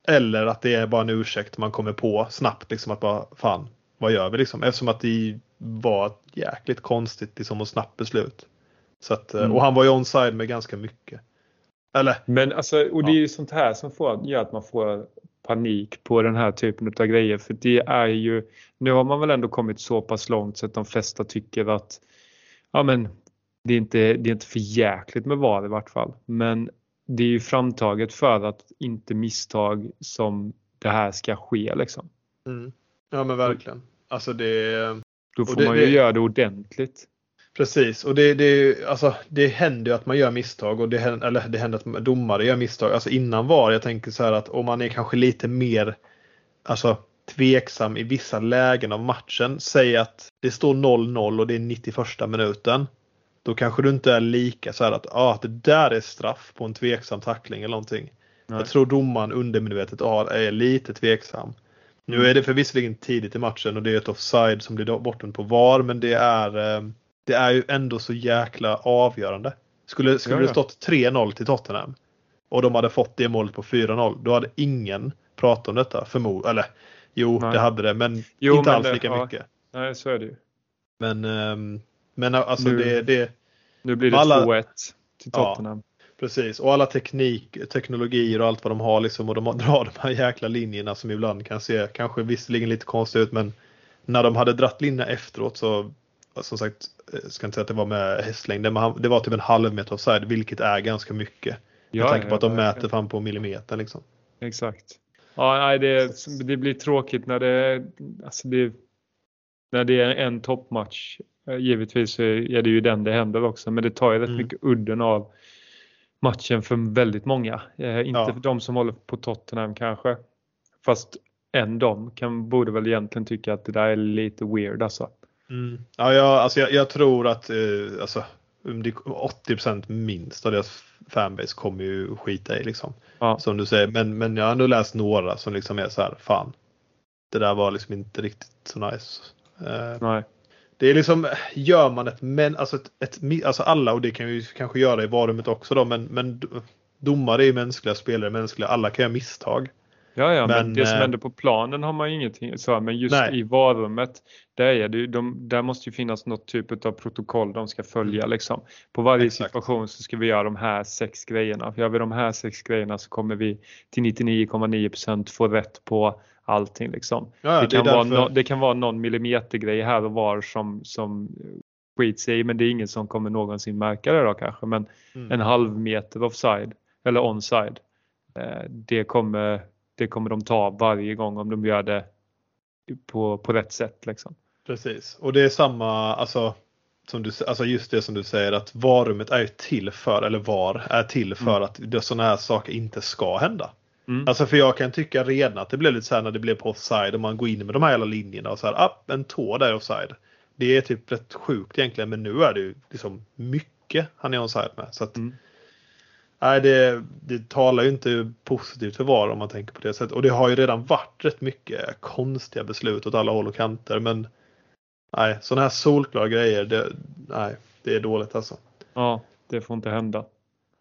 eller att det är bara en ursäkt man kommer på snabbt liksom att bara fan vad gör vi liksom? Eftersom att det var ett jäkligt konstigt liksom och snabbt beslut. Så att, eh, Mm. Och han var ju onside med ganska mycket. Eller Men alltså, och det är ju sånt här som får, gör att man får panik på den här typen av grejer. För det är ju, nu har man väl ändå kommit så pass långt så att de flesta tycker att ja men det är inte, det är inte för jäkligt med VAR i vart fall. Men det är ju framtaget för att inte misstag som det här ska ske liksom. mm. Ja men verkligen. Alltså det Då får det- man ju det- göra det ordentligt. Precis, och det, det, alltså, det händer ju att man gör misstag och det händer, eller det händer att domare gör misstag. Alltså innan VAR, jag tänker så här att om man är kanske lite mer alltså, tveksam i vissa lägen av matchen. Säg att det står 0-0 och det är 91 minuten. Då kanske du inte är lika så här att ah, det där är straff på en tveksam tackling eller någonting. Nej. Jag tror domaren undermedvetet är lite tveksam. Nu mm. är det förvisserligen tidigt i matchen och det är ett offside som blir bortom på VAR men det är, eh, det är ju ändå så jäkla avgörande. Skulle, skulle det stått 3-0 till Tottenham och de hade fått det målet på 4-0 då hade ingen pratat om detta. Förmod eller jo, Nej. det hade det men jo, inte men alls lika det, mycket. Nej, så är det ju. Men, um, men alltså nu, det, det... Nu blir det alla, 2-1 till Tottenham. Ja, precis, och alla teknik, teknologier och allt vad de har liksom och de drar de här jäkla linjerna som ibland kan se kanske visserligen lite konstigt ut men när de hade dratt linjerna efteråt så som sagt, jag eh, ska inte säga att det var med hästlängden, men det var typ en halv meter offside, vilket är ganska mycket. Ja, med tanke på ja, att de mäter fram på millimeter liksom. Exakt. Ja, nej, det, det blir tråkigt när det, alltså det, när det är en toppmatch. Eh, givetvis är det ju den det händer också, men det tar ju rätt mm. mycket udden av matchen för väldigt många. Eh, inte ja. för de som håller på Tottenham kanske. Fast än de kan, borde väl egentligen tycka att det där är lite weird alltså. Mm. Ja, jag, alltså jag, jag tror att eh, alltså, 80% minst av deras fanbase kommer ju skita i liksom. Ja. Som du säger. Men, men jag har ändå läst några som liksom är så här, fan. Det där var liksom inte riktigt så nice. Eh, Nej. Det är liksom, gör man ett, men, alltså, ett, ett, alltså alla och det kan vi kanske göra i varummet också då, men, men domare är mänskliga, spelare är mänskliga, alla kan göra misstag. Ja, ja, men, men det som eh, händer på planen har man ju ingenting så men just nej. i varummet där, är det, de, där måste ju finnas något typ av protokoll de ska följa mm. liksom. På varje Exakt. situation så ska vi göra de här sex grejerna. Gör vi de här sex grejerna så kommer vi till 99,9% få rätt på allting liksom. Ja, det, kan det, vara no, det kan vara någon millimeter grej här och var som, som skit sig men det är ingen som kommer någonsin märka det då kanske. Men mm. en halv meter offside eller onside. Eh, det kommer det kommer de ta varje gång om de gör det på, på rätt sätt. Liksom. Precis, och det är samma, alltså, som du, alltså just det som du säger att varummet är till för, eller var, är till för mm. att sådana här saker inte ska hända. Mm. Alltså för jag kan tycka redan att det blev lite så här när det blev på offside och man går in med de här jävla linjerna och så här, ah, en tå där offside. Det är typ rätt sjukt egentligen men nu är det ju liksom mycket han är offside med. Så att, mm. Nej, det, det talar ju inte positivt för VAR om man tänker på det sättet. Och det har ju redan varit rätt mycket konstiga beslut åt alla håll och kanter. Men nej, sådana här solklara grejer, det, nej, det är dåligt alltså. Ja, det får inte hända.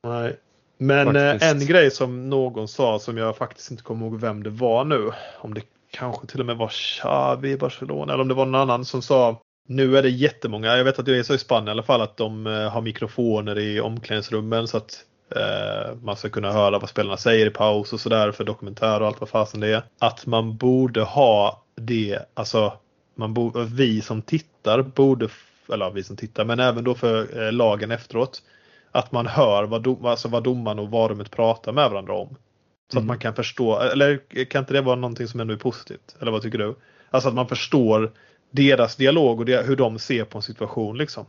Nej. Men eh, faktiskt. en grej som någon sa som jag faktiskt inte kommer ihåg vem det var nu. Om det kanske till och med var Xavi i Barcelona eller om det var någon annan som sa nu är det jättemånga, jag vet att det är så i Spanien i alla fall, att de eh, har mikrofoner i omklädningsrummen så att man ska kunna höra vad spelarna säger i paus och sådär för dokumentär och allt vad fasen det är. Att man borde ha det, alltså man bo, vi som tittar borde, eller vi som tittar, men även då för eh, lagen efteråt. Att man hör vad, dom, alltså vad domaren och varummet pratar med varandra om. Så mm. att man kan förstå, eller kan inte det vara någonting som ändå är positivt? Eller vad tycker du? Alltså att man förstår deras dialog och hur de ser på en situation liksom.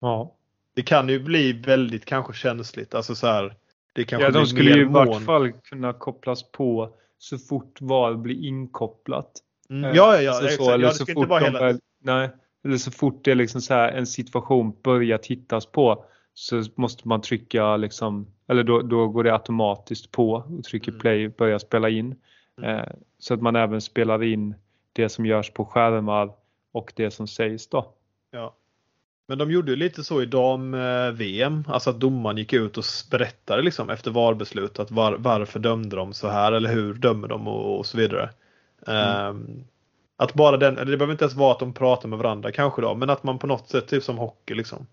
Ja det kan ju bli väldigt kanske känsligt. Alltså så här, det kanske ja, de skulle ju i vart fall kunna kopplas på så fort VAR blir inkopplat. Mm. Ja, ja, ja, alltså så, eller ja, så fort de, hela... nej, eller så fort det är liksom så här, en situation börjar tittas på så måste man trycka liksom, eller då, då går det automatiskt på och trycker mm. play börjar spela in. Mm. Eh, så att man även spelar in det som görs på skärmar och det som sägs då. Ja. Men de gjorde lite så i dam-VM, alltså att domaren gick ut och berättade liksom efter VAR-beslut att var, varför dömde de så här eller hur dömer de och, och så vidare. Mm. Um, att bara den, det behöver inte ens vara att de pratar med varandra kanske då, men att man på något sätt, typ som hockey liksom.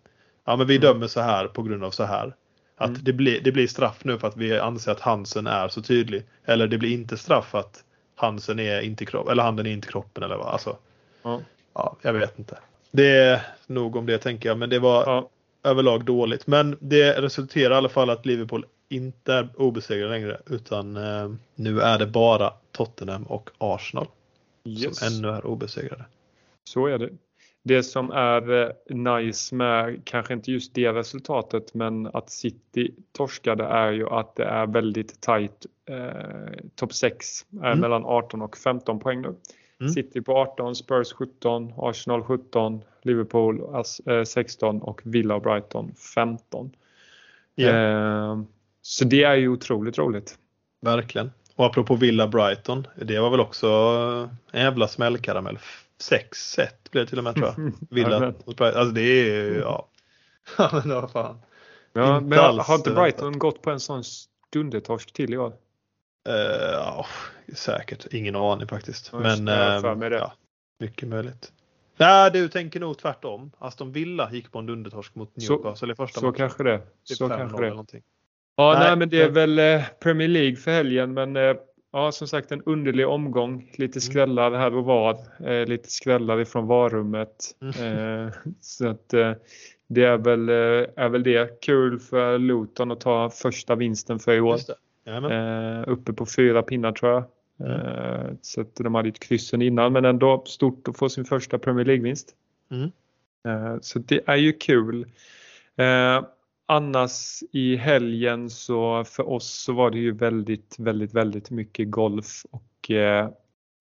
Ja men vi mm. dömer så här på grund av så här. Att mm. det, blir, det blir straff nu för att vi anser att Hansen är så tydlig. Eller det blir inte straff för att Hansen är inte kropp, eller handen är inte kroppen eller vad. Alltså, ja, jag vet inte. Det är nog om det tänker jag, men det var ja. överlag dåligt. Men det resulterar i alla fall att Liverpool inte är obesegrade längre utan eh, nu är det bara Tottenham och Arsenal yes. som ännu är obesegrade. Så är det. det som är eh, nice med, kanske inte just det resultatet, men att City torskade är ju att det är väldigt tajt. Eh, Topp 6 är mm. mellan 18 och 15 poäng nu. Mm. City på 18, Spurs 17, Arsenal 17, Liverpool 16 eh, och Villa och Brighton 15. Yeah. Eh, så det är ju otroligt roligt. Verkligen. Och apropå Villa Brighton, det var väl också en jävla smällkaramell 6-1 blev det till och med tror jag. Villa Alltså det är ju, ja. ja men vad fan. Ja, men har inte Brighton gått på en sån dundertorsk till i år? Uh, ja, säkert. Ingen aning faktiskt. Men uh, ja, mycket möjligt. Nej, du tänker nog tvärtom. Aston Villa gick på en dundertorsk mot Newcastle så, i första Så matchen. kanske det. Typ så kanske det. Ja, nej, nej, men det är väl eh, Premier League för helgen, men eh, Ja, som sagt en underlig omgång. Lite mm. skrällar här och var. Eh, lite skrällar ifrån varummet. Mm. Eh, så att eh, det är väl, eh, är väl det. Kul för Luton att ta första vinsten för i år. Eh, uppe på fyra pinnar tror jag. Mm. Eh, så de hade ett kryssen innan men ändå stort att få sin första Premier League-vinst. Mm. så det är ju kul annars i helgen så för oss så var det ju väldigt, väldigt, väldigt mycket golf och eh,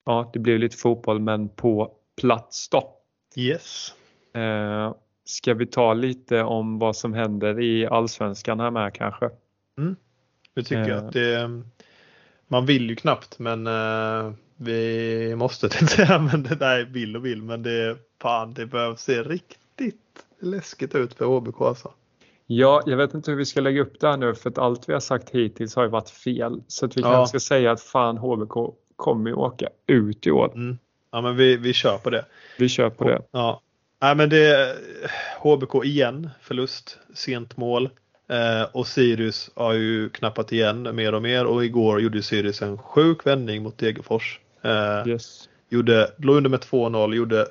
ja, det blev lite fotboll men på plats då. Yes. Eh, ska vi ta lite om vad som händer i allsvenskan här med kanske? Mm. Det tycker eh. jag. Det, man vill ju knappt men eh, vi måste säga men det där vill och vill men det, fan, det behöver se riktigt läskigt ut för HBK alltså. Ja, jag vet inte hur vi ska lägga upp det här nu för att allt vi har sagt hittills har ju varit fel. Så att vi ja. kanske ska säga att fan HBK kommer ju åka ut i år. Mm. Ja men vi, vi kör på det. Vi kör på det. Ja. Nej men det HBK igen, förlust, sent mål. Eh, och Sirius har ju knappat igen mer och mer och igår gjorde Sirius en sjuk vändning mot Degerfors. Eh, yes. Gjorde, låg under med 2-0, gjorde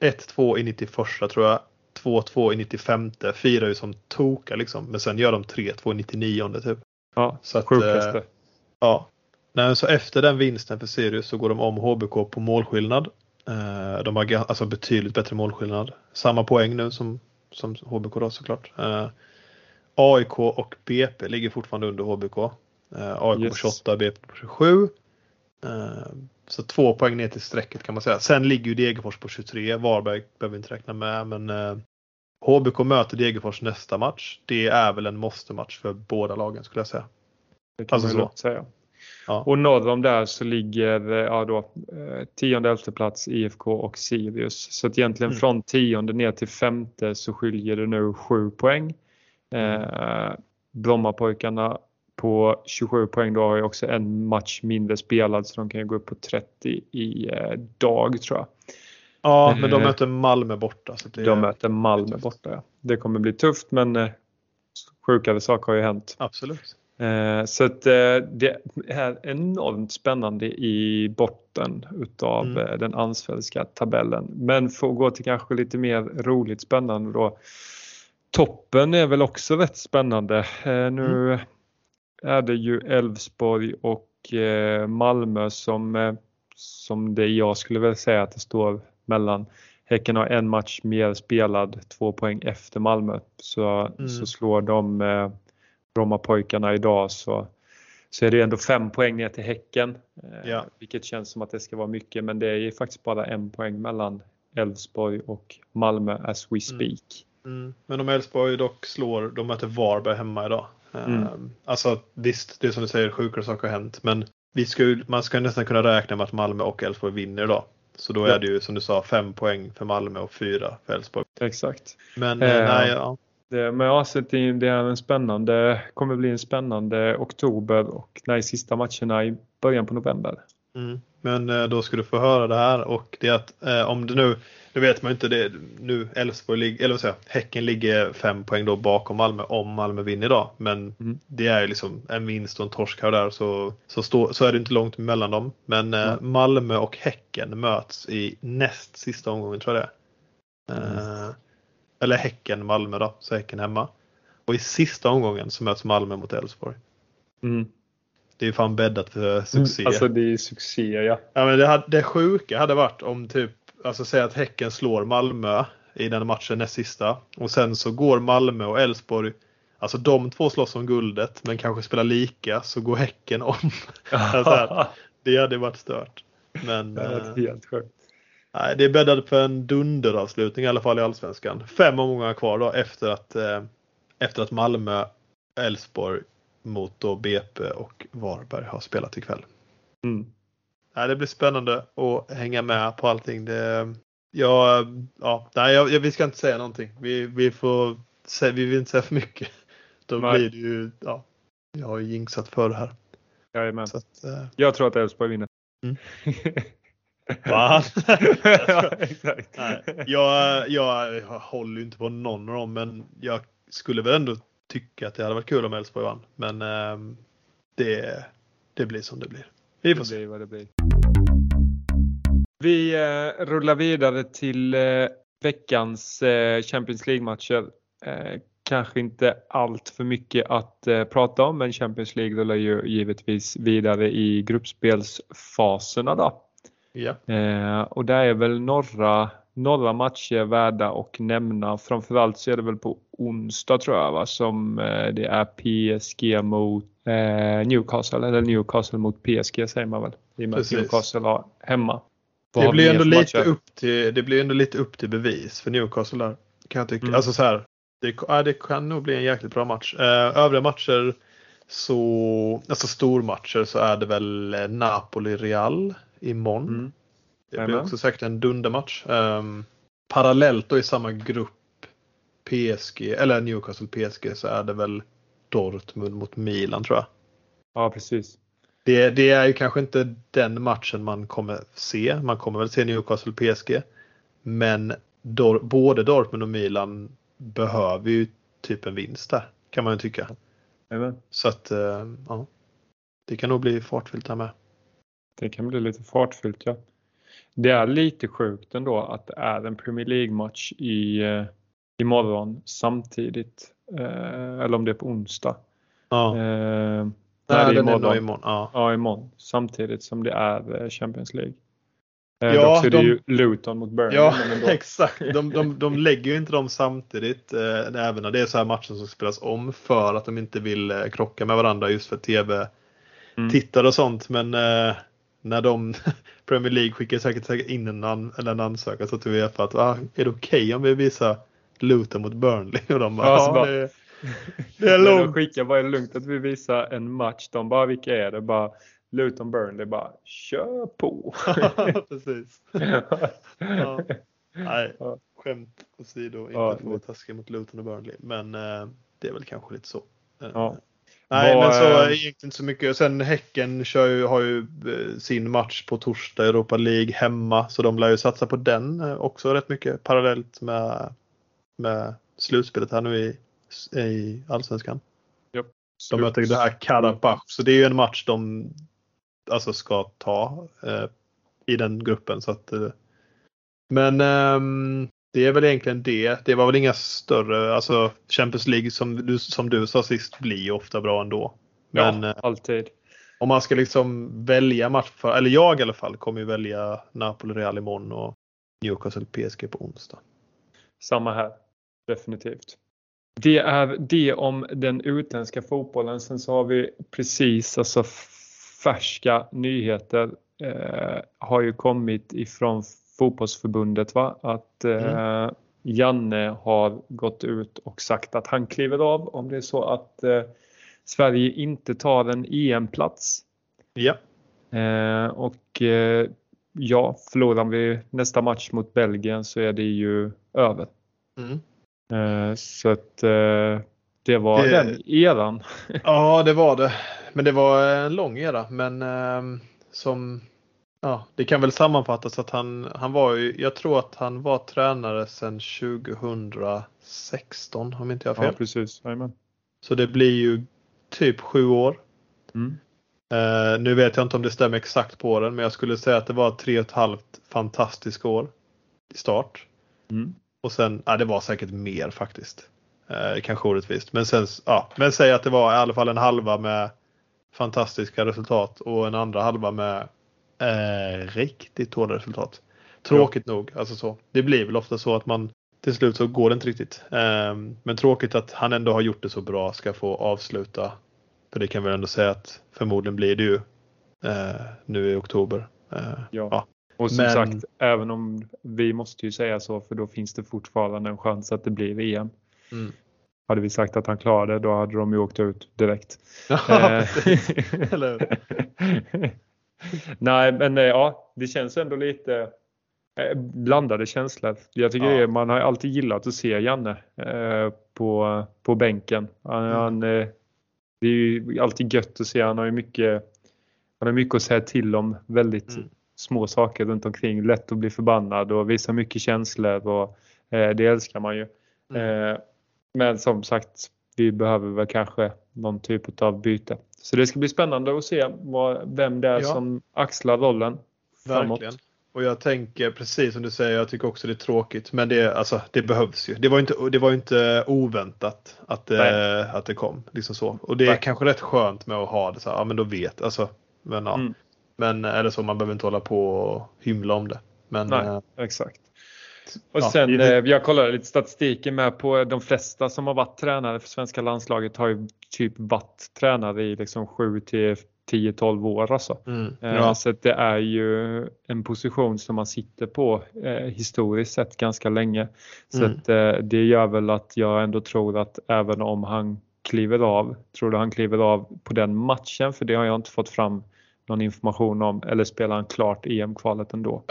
1-2 i 91 tror jag 2-2 i 95, firar ju som toka liksom. Men sen gör de 3-2 i 99 typ. Ja, så att, eh, Ja. Nej, så efter den vinsten för Sirius så går de om HBK på målskillnad. Eh, de har alltså betydligt bättre målskillnad. Samma poäng nu som, som HBK då såklart. Eh, AIK och BP ligger fortfarande under HBK. Eh, AIK yes. på 28, BP på 27. Eh, så två poäng ner till strecket kan man säga. Sen ligger ju Degerfors på 23. Varberg behöver vi inte räkna med men eh, HBK möter Degerfors nästa match. Det är väl en måste-match för båda lagen skulle jag säga. Det kan alltså man så. säga. Ja. Och norr om där så ligger eh, ja då, eh, tionde elfte plats IFK och Sirius. Så att egentligen mm. från tionde ner till femte så skiljer det nu sju poäng. Mm. Eh, Brommapojkarna på 27 poäng då har ju också en match mindre spelad så de kan ju gå upp på 30 i eh, dag tror jag. Ja, men de eh, möter Malmö borta. Så det de möter Malmö borta. Ja. Det kommer bli tufft men eh, sjukare saker har ju hänt. Absolut. Eh, så att, eh, det är enormt spännande i botten utav mm. Eh, den allsvenska tabellen. Men för att gå till kanske lite mer roligt spännande då. Toppen är väl också rätt spännande. Eh, nu mm. är det ju Elfsborg och Malmö som, som det jag skulle väl säga att det står mellan Häcken har en match mer spelad, två poäng efter Malmö. Så, mm. så slår de eh, Brommapojkarna idag så, så är det ändå fem poäng ner till Häcken. Eh, ja. Vilket känns som att det ska vara mycket men det är faktiskt bara en poäng mellan Elfsborg och Malmö as we mm. speak. Mm. Men om Elfsborg dock slår, de möter Varberg hemma idag. Mm. Eh, alltså visst, det är som du säger, sjukare saker har hänt men vi ska, man ska nästan kunna räkna med att Malmö och Elfsborg vinner idag. Så då är ja. det ju som du sa fem poäng för Malmö och fyra för Elfsborg. Exakt. Men eh, nej, ja. Det, men ja, det är en spännande, kommer bli en spännande oktober och nej, sista matcherna i början på november. Mm. Men eh, då ska du få höra det här och det är att eh, om det nu nu vet man inte det. Nu Elfsborg, eller vad säger Häcken ligger fem poäng då bakom Malmö om Malmö vinner idag. Men mm. det är liksom en vinst och en torsk här och där så, så, stå, så är det inte långt mellan dem. Men mm. Malmö och Häcken möts i näst sista omgången tror jag det är. Mm. Eh, eller Häcken, Malmö då, så Häcken hemma. Och i sista omgången så möts Malmö mot Elfsborg. Mm. Det är fan bäddat för succé. Alltså det är succé ja. Ja men det, hade, det sjuka hade varit om typ alltså säg att Häcken slår Malmö i den matchen näst sista och sen så går Malmö och Elfsborg Alltså de två slåss om guldet men kanske spelar lika så går Häcken om. alltså, det hade varit stört. Men, det är helt sjukt. Nej, det är bäddat för en dunderavslutning i alla fall i Allsvenskan. Fem omgångar kvar då efter att, eh, efter att Malmö, Elfsborg mot då BP och Varberg har spelat ikväll. Mm. Nej, det blir spännande att hänga med på allting. Det, ja, ja, nej, jag, vi ska inte säga någonting. Vi, vi, får, vi vill inte säga för mycket. Då nej. blir det ju, ja, jag har ju jinxat för det här. Jajamän. Så att, eh. Jag tror att Elfsborg vinner. Mm. Va? ja, exakt. Nej, jag, jag, jag håller ju inte på någon av dem men jag skulle väl ändå tycka att det hade varit kul om Elfsborg vann. Men eh, det, det blir som det blir. Vi får se. vad det blir. Vi eh, rullar vidare till eh, veckans eh, Champions League-matcher. Eh, kanske inte allt för mycket att eh, prata om men Champions League rullar ju givetvis vidare i gruppspelsfaserna då. Ja. Och det är väl några, några matcher värda att nämna. Framförallt så är det väl på onsdag tror jag va, som eh, det är PSG mot eh, Newcastle eller Newcastle mot PSG säger man väl. I och med att Newcastle har hemma. det blir, ändå lite upp till, det blir ändå lite upp till bevis för Newcastle där. Kan jag tycka. Mm. Alltså så här, det, ja, det kan nog bli en jäkligt bra match. Eh, övriga matcher så, alltså stormatcher så är det väl Napoli-Real imorgon. Mm. Det blir också säkert en dundermatch. Um, parallellt då i samma grupp PSG, eller Newcastle PSG så är det väl Dortmund mot Milan tror jag. Ja precis. Det, det, är ju kanske inte den matchen man kommer se. Man kommer väl se Newcastle PSG. Men Dor både Dortmund och Milan behöver ju typ en vinst där. Kan man ju tycka. Amen. Så att uh, ja. Det kan nog bli fartfyllt här med. Det kan bli lite fartfyllt ja. Det är lite sjukt ändå att det är en Premier League-match i, eh, imorgon samtidigt. Eh, eller om det är på onsdag. Ja. Eh, nej, nej det är imorgon. imorgon. Ja. ja, imorgon. Samtidigt som det är eh, Champions League. Eh, ja, dock så är det de, ju Luton mot Burnley. Ja, exakt. De, de, de lägger ju inte dem samtidigt. Eh, även när det är så här matcher som spelas om för att de inte vill eh, krocka med varandra just för tv-tittare mm. och sånt. Men eh, när de Premier League skickar säkert in en, an, eller en ansökan så till Uefa att ah, är det okej okay om vi visar Luton mot Burnley? Och de bara, ja, bara det, det är lugnt. De skickar bara, är det lugnt att vi visar en match? De bara, vilka är det? Bara Luton Burnley bara, kör på. Precis. ja. Nej, skämt åsido, inte ja, för att vara taskig mot Luton och Burnley. Men eh, det är väl kanske lite så. Eh, ja. Nej, Var, men så egentligen inte så mycket. Sen Häcken kör ju, har ju eh, sin match på torsdag i Europa League hemma. Så de lär ju satsa på den eh, också rätt mycket parallellt med, med slutspelet här nu i, i Allsvenskan. Yep. De möter det här Karabach. Så det är ju en match de alltså ska ta eh, i den gruppen. Så att, eh, men eh, det är väl egentligen det. Det var väl inga större, alltså Champions League som du, som du sa sist blir ofta bra ändå. Men, ja, eh, alltid. Om man ska liksom välja match för, eller jag i alla fall kommer ju välja Napoli Real imorgon och Newcastle PSG på onsdag. Samma här, definitivt. Det är det om den utländska fotbollen. Sen så har vi precis alltså färska nyheter eh, har ju kommit ifrån fotbollsförbundet va? att eh, mm. Janne har gått ut och sagt att han kliver av om det är så att eh, Sverige inte tar en EM-plats. Ja. Eh, och eh, ja, förlorar vi nästa match mot Belgien så är det ju över. Mm. Eh, så att eh, det var det, den eran. ja, det var det. Men det var en lång era. Men som Ja, det kan väl sammanfattas att han, han var ju, jag tror att han var tränare sedan 2016 om inte jag har fel. Ja, precis. Amen. Så det blir ju typ sju år. Mm. Uh, nu vet jag inte om det stämmer exakt på den men jag skulle säga att det var tre och ett halvt fantastiska år i start. Mm. Och sen, ja det var säkert mer faktiskt. Uh, kanske orättvist. Men sen, ja, men säg att det var i alla fall en halva med fantastiska resultat och en andra halva med eh, riktigt dåliga resultat. Tråkigt ja. nog. Alltså så. Det blir väl ofta så att man till slut så går det inte riktigt. Um, men tråkigt att han ändå har gjort det så bra ska få avsluta. För det kan vi ändå säga att förmodligen blir det ju uh, nu i oktober. Uh, ja. ja. Och som men... sagt, även om vi måste ju säga så för då finns det fortfarande en chans att det blir EM. Mm. Hade vi sagt att han klarade då hade de ju åkt ut direkt. Ja, eh, Nej, men ja, det känns ändå lite Eh, blandade känslor. Jag tycker ja. det, man har alltid gillat att se Janne eh, på, på bänken. Han, mm. han eh, det är ju alltid gött att se. Han har ju mycket, han har mycket att säga till om. Väldigt mm. små saker runt omkring. Lätt att bli förbannad och visa mycket känslor och eh, det älskar man ju. Mm. Eh, men som sagt, vi behöver väl kanske någon typ av byte. Så det ska bli spännande att se vad, vem det är ja. som axlar rollen. Verkligen. Framåt. Och jag tänker precis som du säger, jag tycker också det är tråkigt. Men det, alltså, det behövs ju. Det var inte, det var inte oväntat att det, att det kom. Liksom så. Och det är Nej. kanske rätt skönt med att ha det så här, ja men då vet. Alltså, men, ja. Mm. men eller så, man behöver inte hålla på och hymla om det. Men, Nej, äh, exakt. Och ja, sen, det... jag kollade lite statistiken med på de flesta som har varit tränare för svenska landslaget har ju typ varit tränare i liksom 7 till 10-12 år alltså. Mm, eh, ja. Så det är ju en position som man sitter på eh, historiskt sett ganska länge. Så mm. att, eh, det gör väl att jag ändå tror att även om han kliver av, tror du han kliver av på den matchen? För det har jag inte fått fram någon information om. Eller spelar han klart EM-kvalet ändå?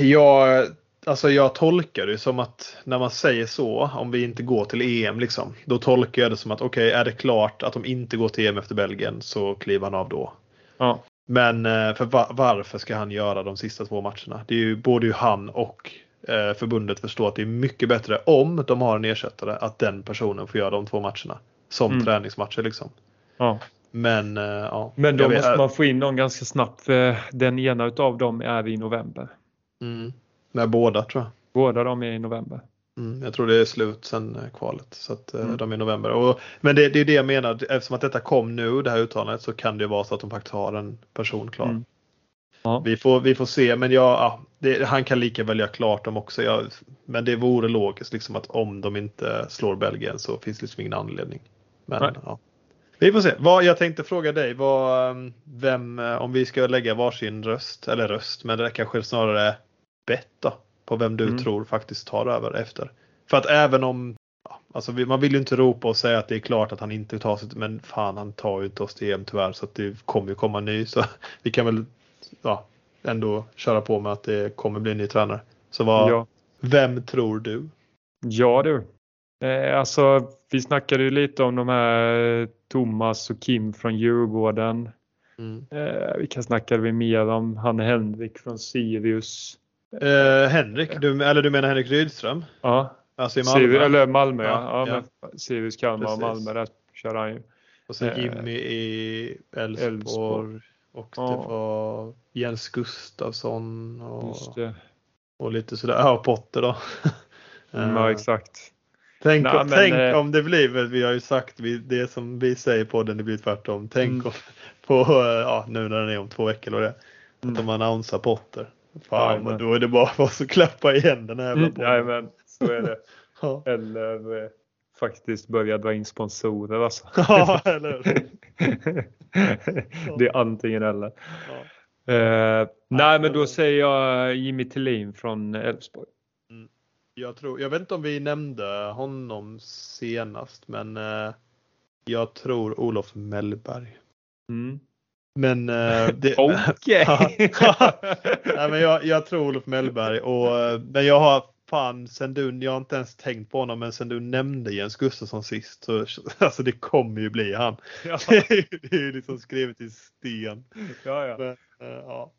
Jag Alltså jag tolkar det som att när man säger så, om vi inte går till EM, liksom, då tolkar jag det som att okej, okay, är det klart att de inte går till EM efter Belgien så kliver han av då. Ja. Men eh, för var, varför ska han göra de sista två matcherna? Det är ju både ju han och eh, förbundet förstår att det är mycket bättre om de har en ersättare att den personen får göra de två matcherna. Som mm. träningsmatcher liksom. Ja. Men, eh, ja, Men då måste vet, man få in någon ganska snabbt. För den ena utav dem är i november. Mm. Nej, båda tror jag. Båda de är i november. Mm, jag tror det är slut sen eh, kvalet. Så att eh, mm. de är i november. Och, men det, det, är det jag menar, eftersom att detta kom nu, det här uttalandet, så kan det vara så att de faktiskt har en person klar. Mm. Ja. Vi, får, vi får se, men ja, ja det, han kan lika väl göra klart dem också. Jag, men det vore logiskt liksom att om de inte slår Belgien så finns det liksom ingen anledning. Men, ja. Vi får se. Vad, jag tänkte fråga dig, vad, ehm, vem, eh, om vi ska lägga varsin röst, eller röst, men det kanske snarare bett då, på vem du mm. tror faktiskt tar över efter. För att även om Alltså man vill ju inte ropa och säga att det är klart att han inte tar sig men fan han tar ju inte oss till EM tyvärr så att det kommer ju komma en ny så vi kan väl ja, ändå köra på med att det kommer bli en ny tränare. Så vad, ja. vem tror du? Ja du. Eh, alltså vi snackade ju lite om de här Thomas och Kim från Djurgården. Mm. Eh, vilka snackade vi mer om? Han Henrik från Sirius. Uh, Henrik, du, eller du menar Henrik Rydström? Ja. Alltså i Malmö? Sirius, eller Malmö ja. ja, ja. Sirius, Kalmar och Malmö, där kör han ju. Och sen eh, Jimmy i Elfsborg. Och ja. det var Jens Gustafsson och, och lite sådär. Ja, Potter då. Mm, ja, exakt. Tänk, Nej, om, men, tänk eh, om det blir, vi har ju sagt det som vi säger på den, det blir tvärtom. Tänk mm. om, på, ja, nu när den är om två veckor och det. Mm. Att de annonsar Potter. Fan, men då är det bara för oss att klappa igen den här mm, Jajamän, så är det. ja. Eller eh, faktiskt börja dra in sponsorer alltså. ja, eller Det är antingen eller. Ja. Uh, nej, men då säger jag Jimmy Tillin från Elfsborg. Mm. Jag, tror, jag vet inte om vi nämnde honom senast, men uh, jag tror Olof Mellberg. Mm. Men, eh, det, Okej! ja, men jag, jag tror Olof Mellberg och eh, men jag har fan sen du, jag har inte ens tänkt på honom men sen du nämnde Jens Gustafsson sist så alltså det kommer ju bli han. Ja. det är ju liksom skrivet i sten. Ja, ja. Men, äh, ja.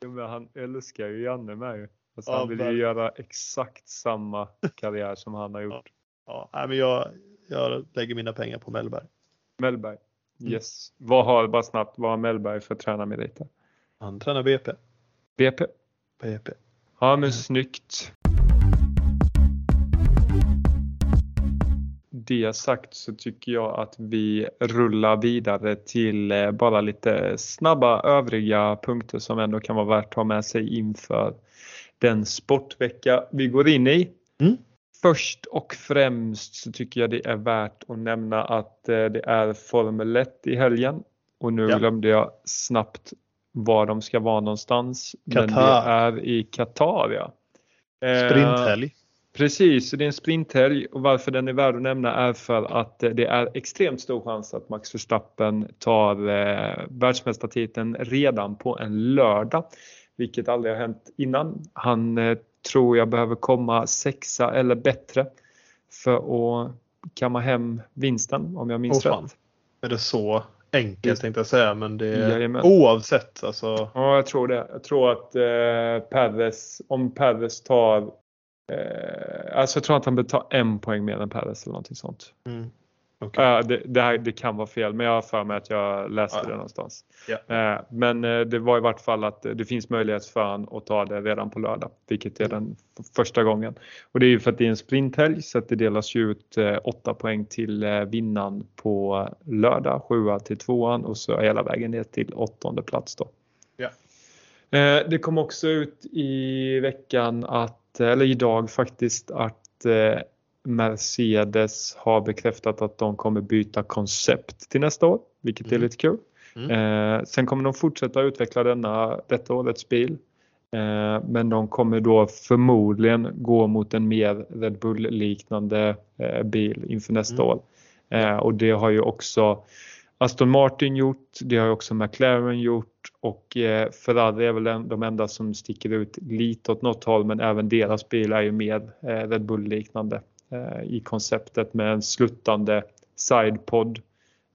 men han älskar ju Janne med ju. Alltså, ja, han vill ju men... göra exakt samma karriär som han har gjort. Ja, ja. men jag, jag lägger mina pengar på Mellberg. Mellberg. Mm. Yes. Vad har, bara snabbt, vad har Mellberg för tränarmeriter? Han tränar BP. BP? BP. Ja men snyggt. Det sagt så tycker jag att vi rullar vidare till eh, bara lite snabba övriga punkter som ändå kan vara värt att ha med sig inför den sportvecka vi går in i. Mm. Först och främst så tycker jag det är värt att nämna att eh, det är Formel 1 i helgen och nu Ja. glömde jag snabbt var de ska vara någonstans. Men det Qatar. är i Qatar ja. Eh, Sprinthelg. Precis, så det är en sprinthelg och varför den är värd att nämna är för att eh, det är extremt stor chans att Max Verstappen tar eh, världsmästartiteln redan på en lördag. Vilket aldrig har hänt innan. Han eh, tror jag behöver komma sexa eller bättre för att kamma hem vinsten om jag minns fan. rätt. Är det så enkelt tänkte jag säga men det är Jajamän. oavsett alltså. Ja, jag tror det. Jag tror att eh, Perez, om Perez tar eh, alltså jag tror att han bör ta en poäng mer än Perez eller någonting sånt. Mm. Okej. Ja, det, det, här, det kan vara fel men jag har för mig att jag läste Ja. det någonstans. Eh, Men eh, det var i vart fall att eh, det finns möjlighet för han att ta det redan på lördag. Vilket är den f- första gången. Och det är ju för att det är en sprinthelg så att det delas ju ut eh, åtta poäng till eh, vinnaren på lördag. Sjua till tvåan och så hela vägen ner till åttonde plats då. Eh, Det kom också ut i veckan att, eller idag faktiskt, att eh, Mercedes har bekräftat att de kommer byta koncept till nästa år, vilket är Mm. lite kul. Mm. Eh, sen kommer de fortsätta utveckla denna, detta årets bil. Eh, men de kommer då förmodligen gå mot en mer Red Bull-liknande eh, bil inför nästa Mm. år. Eh, och det har ju också Aston Martin gjort, det har ju också McLaren gjort och eh, Ferrari är väl de enda som sticker ut lite åt något håll men även deras bil är ju mer eh, Red Bull-liknande i konceptet med en sluttande sidepod.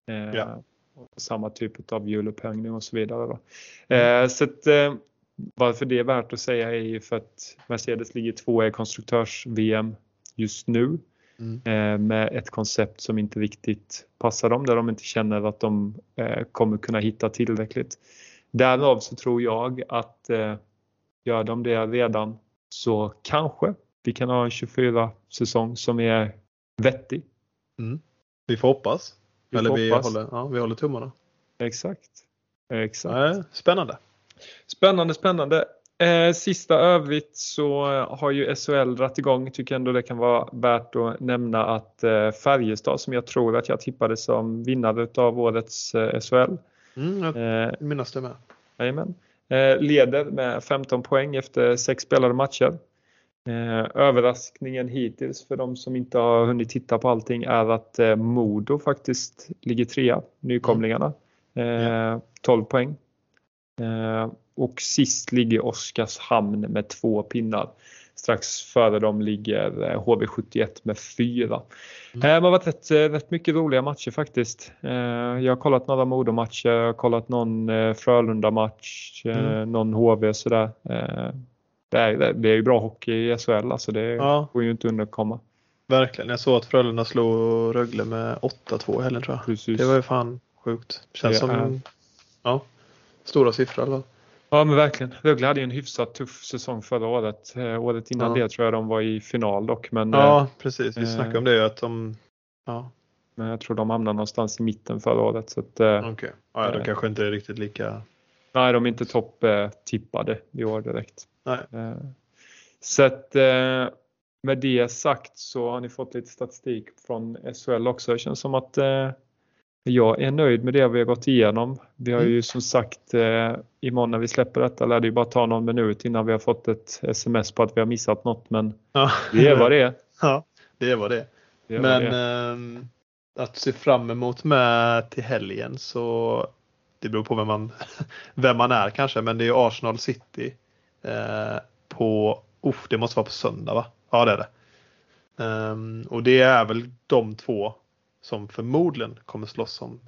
Eh, Ja. och Samma typ av hjulupphängning och så vidare. Då. Eh, så att, eh, varför det är värt att säga är ju för att Mercedes ligger tvåa i konstruktörs-VM just nu Mm. eh, med ett koncept som inte riktigt passar dem, där de inte känner att de eh, kommer kunna hitta tillräckligt. Därav så tror jag att eh, gör de det redan så kanske vi kan ha en 24 säsong som är vettig. Vi får hoppas. Vi Eller får vi hoppas. håller, ja, vi håller tummarna. Exakt. Exakt. Nej, spännande. Spännande, spännande. Eh, sista övrigt så har ju SHL dragit igång. Tycker ändå det kan vara värt att nämna att eh, Färjestad som jag tror att jag tippade som vinnare av årets eh, SHL. Mm, jag Eh, minns det med. jajamän. eh, leder med 15 poäng efter sex spelade matcher. Eh, överraskningen hittills för de som inte har hunnit titta på allting är att eh, Modo faktiskt ligger trea, nykomlingarna. Eh, 12 poäng. Eh, och sist ligger Oskarshamn med två pinnar. Strax före dem ligger eh, HV71 med fyra. Mm. Det har varit rätt, rätt mycket roliga matcher faktiskt. Jag har kollat några Modo-matcher, jag har kollat någon Frölunda-match, Mm. någon HV sådär. Eh, Det är, det är ju bra hockey i SHL alltså, det Ja. får ju inte underkomma. Verkligen. Jag såg att Frölunda slog Rögle med 8-2 i helgen tror jag. Precis. Det var ju fan sjukt. Känns som är- ja, stora siffror i alla fall. Ja men verkligen. Rögle hade ju en hyfsat tuff säsong förra året. Eh, året innan Ja. det tror jag de var i final dock. Men, eh, Ja, precis. Vi eh, snackade om det att de ja, men jag tror de hamnade någonstans i mitten förra året. Så att, eh, okej. Ja, de Eh. kanske inte är riktigt lika. Nej, de är inte topptippade i år direkt. Nej. Eh, Så att eh, med det sagt så har ni fått lite statistik från SHL också. Det känns som att eh, jag är nöjd med det vi har gått igenom. Vi har ju som sagt eh, imorgon när vi släpper detta lär det ju bara ta någon minut innan vi har fått ett sms på att vi har missat något men Ja, det är vad det är. Ja, det är vad det är. det, Men det ehm, att se fram emot med till helgen så det beror på vem man, vem man är kanske men det är Arsenal City eh, på, uff, det måste vara på söndag va? Ja det är det. Ehm, och det är väl de två som förmodligen kommer slåss om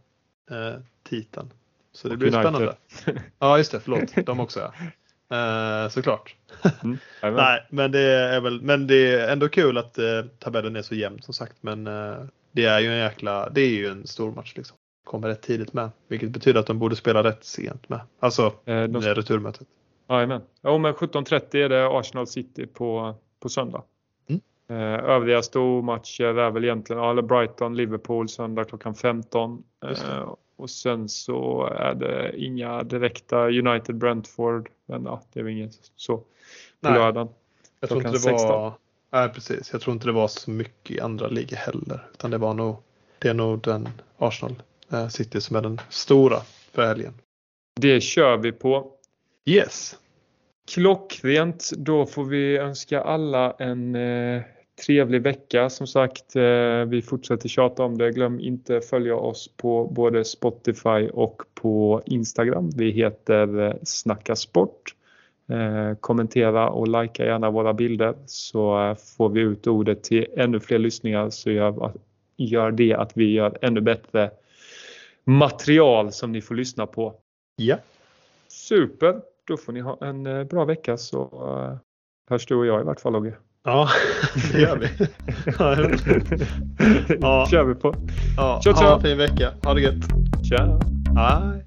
eh, titeln. Så det Och blir United. spännande. Ja just det, förlåt. De också ja. Eh, såklart. Mm. Nej, men det är väl, men det är ändå kul att eh, tabellen är så jämn som sagt. Men eh, det är ju en jäkla, det är ju en stor match liksom. Kommer rätt tidigt med. Vilket betyder att de borde spela rätt sent med. Alltså Eh, de, returmötet. Jajamän. Jo, men 17.30 är det Arsenal City på, på söndag. Mm. Eh, övriga stormatcher är väl egentligen ja, Brighton, Liverpool söndag klockan 15. Just det. Eh, och sen så är det inga direkta United, Brentford. Men ja, det är väl inget så. på lördagen. Jag tror inte det 16. var, nej precis, jag tror inte det var så mycket i andra ligor heller. Utan det var nog, det är nog den Arsenal eh, City som är den stora för helgen. Det kör vi på. Yes. Klockrent. Då får vi önska alla en eh, trevlig vecka. Som sagt, eh, vi fortsätter tjata om det. Glöm inte följa oss på både Spotify och på Instagram. Vi heter eh, Snacka Sport. Eh, kommentera och likea gärna våra bilder så eh, får vi ut ordet till ännu fler lyssningar så gör, gör det att vi gör ännu bättre material som ni får lyssna på. Ja. Super! Då får ni ha en eh, bra vecka så uh, hörs du och jag i vart fall Logge. Ja, det gör vi. ja. kör vi på. Ja, Tja, tja. Ha en fin vecka. Ha det gött. Tja. Hej.